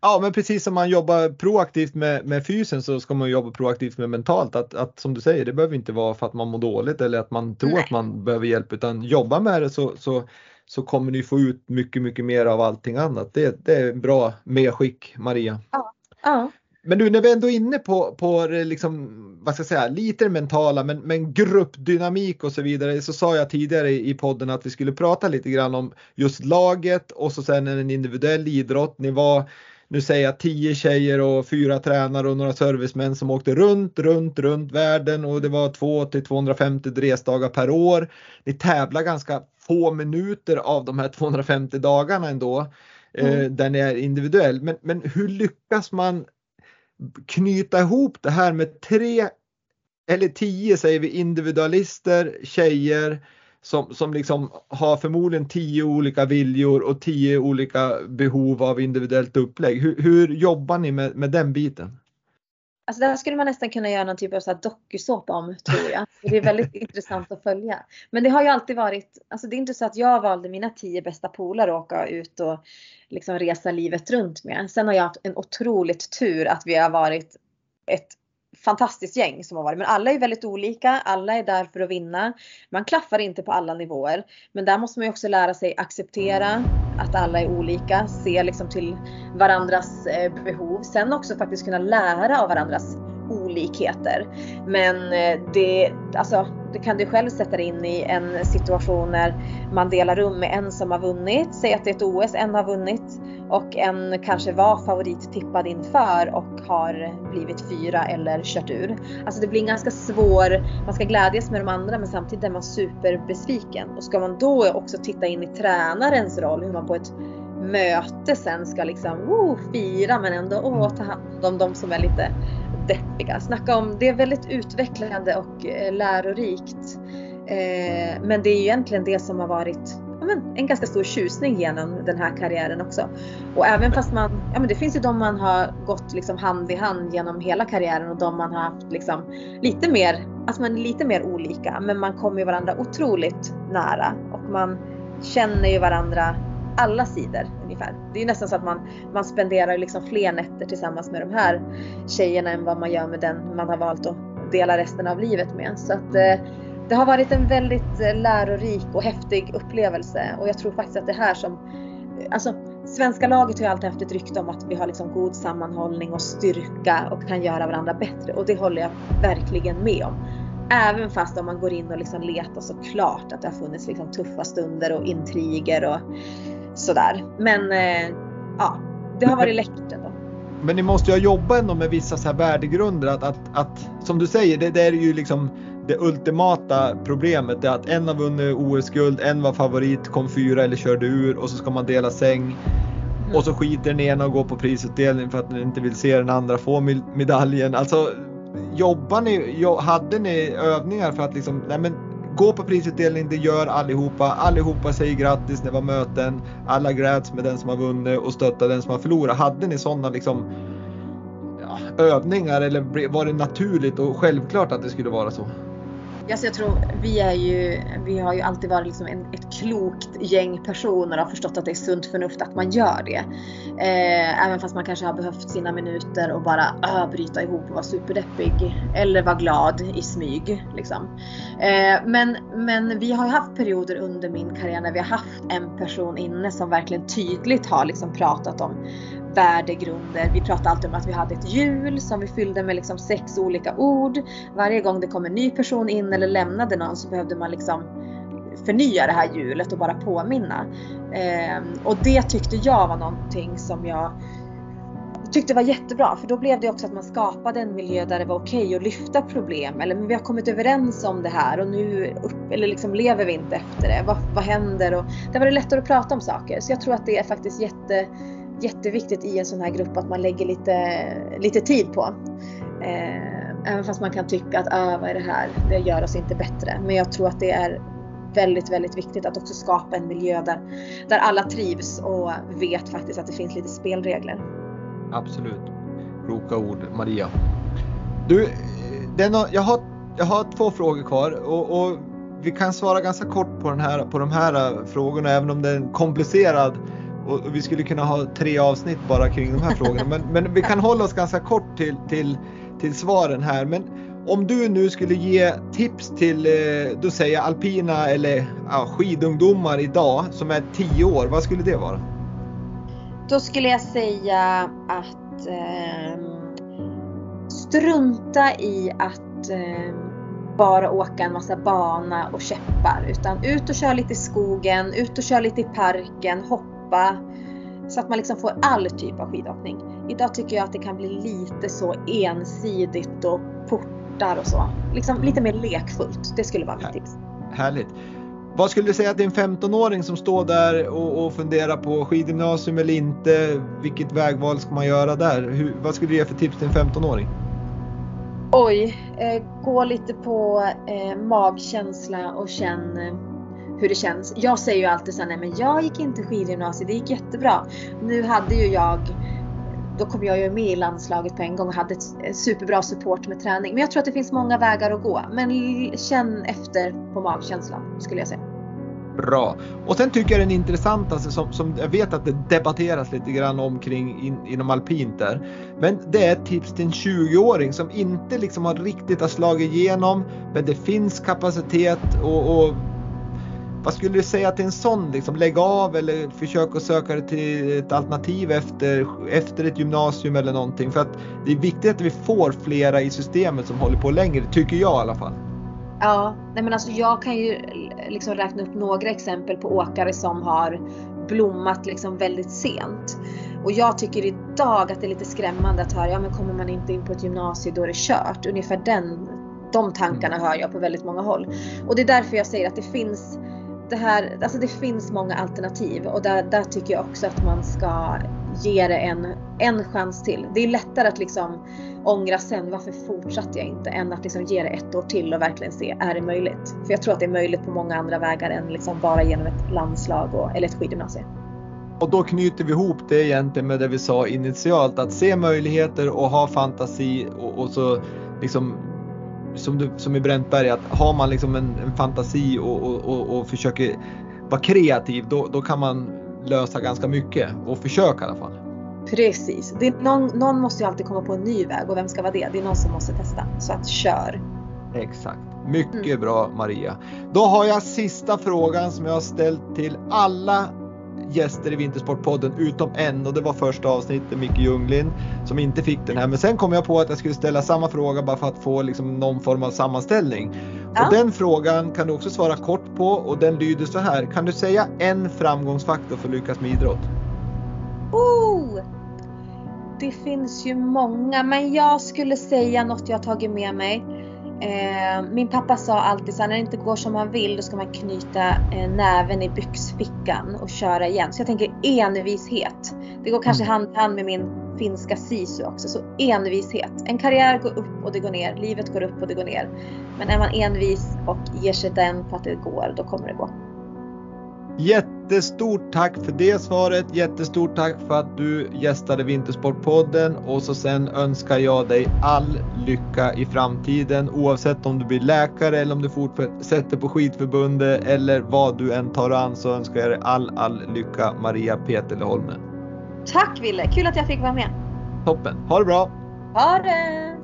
Ja men precis som man jobbar proaktivt med, med fysen så ska man jobba proaktivt med mentalt. Att, att som du säger, det behöver inte vara för att man mår dåligt eller att man tror Nej. att man behöver hjälp utan jobba med det så, så, så kommer ni få ut mycket, mycket mer av allting annat. Det, det är bra medskick Maria. Ja. ja. Men nu när vi ändå är inne på, på liksom, vad ska jag säga, lite mentala men, men gruppdynamik och så vidare så sa jag tidigare i podden att vi skulle prata lite grann om just laget och så sen en individuell idrott. Ni var nu säger jag tio tjejer och fyra tränare och några servicemän som åkte runt, runt, runt världen och det var 2 till 250 resdagar per år. Ni tävlar ganska få minuter av de här 250 dagarna ändå, eh, mm. eh, där ni är individuell. Men, men hur lyckas man knyta ihop det här med tre eller tio säger vi individualister, tjejer som, som liksom har förmodligen tio olika viljor och tio olika behov av individuellt upplägg. Hur, hur jobbar ni med, med den biten? Alltså där skulle man nästan kunna göra någon typ av dokusåpa om tror jag. Det är väldigt [laughs] intressant att följa. Men det har ju alltid varit, alltså det är inte så att jag valde mina tio bästa polare att åka ut och liksom resa livet runt med. Sen har jag haft en otroligt tur att vi har varit ett fantastiskt gäng som har varit. Men alla är väldigt olika, alla är där för att vinna. Man klaffar inte på alla nivåer. Men där måste man ju också lära sig acceptera att alla är olika, se liksom till varandras eh, behov. Sen också faktiskt kunna lära av varandras olikheter. Men eh, det, alltså, det kan du själv sätta dig in i en situation när man delar rum med en som har vunnit, säg att det är ett OS, en har vunnit och en kanske var favorittippad inför och har blivit fyra eller kört ur. Alltså det blir en ganska svår, man ska glädjas med de andra men samtidigt är man superbesviken. Och ska man då också titta in i tränarens roll, hur man på ett möte sen ska liksom oh, fira men ändå oh, ta hand om de som är lite deppiga. Snacka om, det är väldigt utvecklande och eh, lärorikt. Eh, men det är egentligen det som har varit men, en ganska stor tjusning genom den här karriären också. Och även fast man, ja men det finns ju de man har gått liksom hand i hand genom hela karriären och de man har haft liksom lite mer, alltså man är lite mer olika men man kommer ju varandra otroligt nära och man känner ju varandra alla sidor ungefär. Det är ju nästan så att man, man spenderar liksom fler nätter tillsammans med de här tjejerna än vad man gör med den man har valt att dela resten av livet med. Så att eh, det har varit en väldigt eh, lärorik och häftig upplevelse och jag tror faktiskt att det här som Alltså, svenska laget har ju alltid haft ett rykte om att vi har liksom god sammanhållning och styrka och kan göra varandra bättre och det håller jag verkligen med om. Även fast om man går in och liksom letar så klart att det har funnits liksom tuffa stunder och intriger och sådär. Men eh, ja, det har varit läckert ändå. Men ni måste ju ha jobbat ändå med vissa så här värdegrunder att, att, att som du säger, det, det är ju liksom det ultimata problemet är att en har vunnit OS-guld, en var favorit, kom fyra eller körde ur och så ska man dela säng. Mm. Och så skiter den ena och går på prisutdelning för att den inte vill se den andra få medaljen. Alltså jobbar ni, hade ni övningar för att liksom, nej men gå på prisutdelning, det gör allihopa. Allihopa säger grattis när det var möten. Alla gläds med den som har vunnit och stöttar den som har förlorat. Hade ni sådana liksom ja, övningar eller var det naturligt och självklart att det skulle vara så? Alltså jag tror vi är ju, vi har ju alltid varit liksom en, ett klokt gäng personer och har förstått att det är sunt förnuft att man gör det. Eh, även fast man kanske har behövt sina minuter och bara äh, bryta ihop och vara superdeppig. Eller vara glad i smyg. Liksom. Eh, men, men vi har ju haft perioder under min karriär när vi har haft en person inne som verkligen tydligt har liksom pratat om värdegrunder. Vi pratade alltid om att vi hade ett hjul som vi fyllde med liksom sex olika ord. Varje gång det kom en ny person in eller lämnade någon så behövde man liksom förnya det här hjulet och bara påminna. Eh, och det tyckte jag var någonting som jag tyckte var jättebra för då blev det också att man skapade en miljö där det var okej okay att lyfta problem eller men vi har kommit överens om det här och nu upp, eller liksom lever vi inte efter det. Vad, vad händer? Och det var det lättare att prata om saker så jag tror att det är faktiskt jätte jätteviktigt i en sån här grupp att man lägger lite, lite tid på. Eh, även fast man kan tycka att ah, vad är det här, det gör oss inte bättre. Men jag tror att det är väldigt, väldigt viktigt att också skapa en miljö där, där alla trivs och vet faktiskt att det finns lite spelregler. Absolut. Kloka ord Maria. Du, den jag, har, jag har två frågor kvar och, och, vi kan svara ganska kort på, den här, på de här eh, frågorna även om det är en komplicerad och, vi skulle kunna ha tre avsnitt bara kring de här [laughs] frågorna. Men, men, vi kan hålla oss ganska kort till, till, till svaren här. Men om du nu skulle ge tips till, eh, då säger alpina eller ja, skidungdomar idag som är 10 år, vad skulle det vara? Då skulle jag säga att eh, strunta i att eh, bara åka en massa bana och käppar utan ut och kör lite i skogen, ut och kör lite i parken, hoppa hoppa. Så att man liksom får all typ av skidåkning. Idag tycker jag att det kan bli lite så ensidigt och portar och så. Liksom lite mer lekfullt. Det skulle vara mitt tips. Härligt. Vad skulle du säga till en 15-åring som står där och, och funderar på skidgymnasium eller inte? Vilket vägval ska man göra där? Hur, vad skulle du ge för tips till en 15-åring? Oj, eh, gå lite på eh, magkänsla och känn eh, hur det känns. Jag säger ju alltid så nej men jag gick inte skidgymnasiet, det gick jättebra. Nu hade ju jag då kom jag ju med i landslaget på en gång och hade ett superbra support med träning. Men jag tror att det finns många vägar att gå. Men känn efter på magkänslan skulle jag säga. Bra. Och sen tycker jag den intressantaste som, som jag vet att det debatteras lite grann omkring in, inom alpint där. Men det är ett tips till en 20-åring som inte liksom har riktigt har slagit igenom. Men det finns kapacitet och, och vad skulle du säga till en sån? Liksom, lägg av eller försök att söka dig till ett alternativ efter, efter ett gymnasium eller någonting. För att det är viktigt att vi får flera i systemet som håller på längre, tycker jag i alla fall. Ja, nej men alltså jag kan ju liksom räkna upp några exempel på åkare som har blommat liksom väldigt sent. Och jag tycker idag att det är lite skrämmande att höra, ja men kommer man inte in på ett gymnasium då är det kört. Ungefär den, de tankarna hör jag på väldigt många håll. Och det är därför jag säger att det finns det här, alltså det finns många alternativ och där, där tycker jag också att man ska ge det en, en chans till. Det är lättare att liksom ångra sen, varför fortsatte jag inte? Än att liksom ge det ett år till och verkligen se, är det möjligt? För jag tror att det är möjligt på många andra vägar än liksom bara genom ett landslag och, eller ett skidgymnasium. Och då knyter vi ihop det egentligen med det vi sa initialt, att se möjligheter och ha fantasi och, och så liksom som, du, som i Bräntberg, att har man liksom en, en fantasi och, och, och, och, försöker vara kreativ, då, då kan man lösa ganska mycket och försöka i alla fall. Precis. Det är någon, någon måste ju alltid komma på en ny väg och vem ska vara det? Det är någon som måste testa. Så att kör! Exakt. Mycket mm. bra Maria. Då har jag sista frågan som jag har ställt till alla gäster i Vintersportpodden utom en och det var första avsnittet, Micke Ljunglin, som inte fick den här. Men sen kom jag på att jag skulle ställa samma fråga bara för att få liksom någon form av sammanställning. Ja. Och den frågan kan du också svara kort på och den lyder så här. Kan du säga en framgångsfaktor för lyckas med idrott? Oh! Det finns ju många, men jag skulle säga något jag tagit med mig. Eh, min pappa sa alltid så när det inte går som man vill då ska man knyta eh, näven i byxfickan och köra igen. Så jag tänker envishet. Det går kanske mm. hand i hand med min finska sisu också. Så envishet. En karriär går upp och det går ner. Livet går upp och det går ner. Men är man envis och ger sig den på att det går, då kommer det gå. Jättestort tack för det svaret. Jättestort tack för att du gästade Vintersportpodden och så sen önskar jag dig all lycka i framtiden oavsett om du blir läkare eller om du fortsätter på skidförbundet eller vad du än tar an så önskar jag dig all, all lycka Maria Peterleholme. Tack Ville, kul att jag fick vara med. Toppen, ha det bra. Ha det!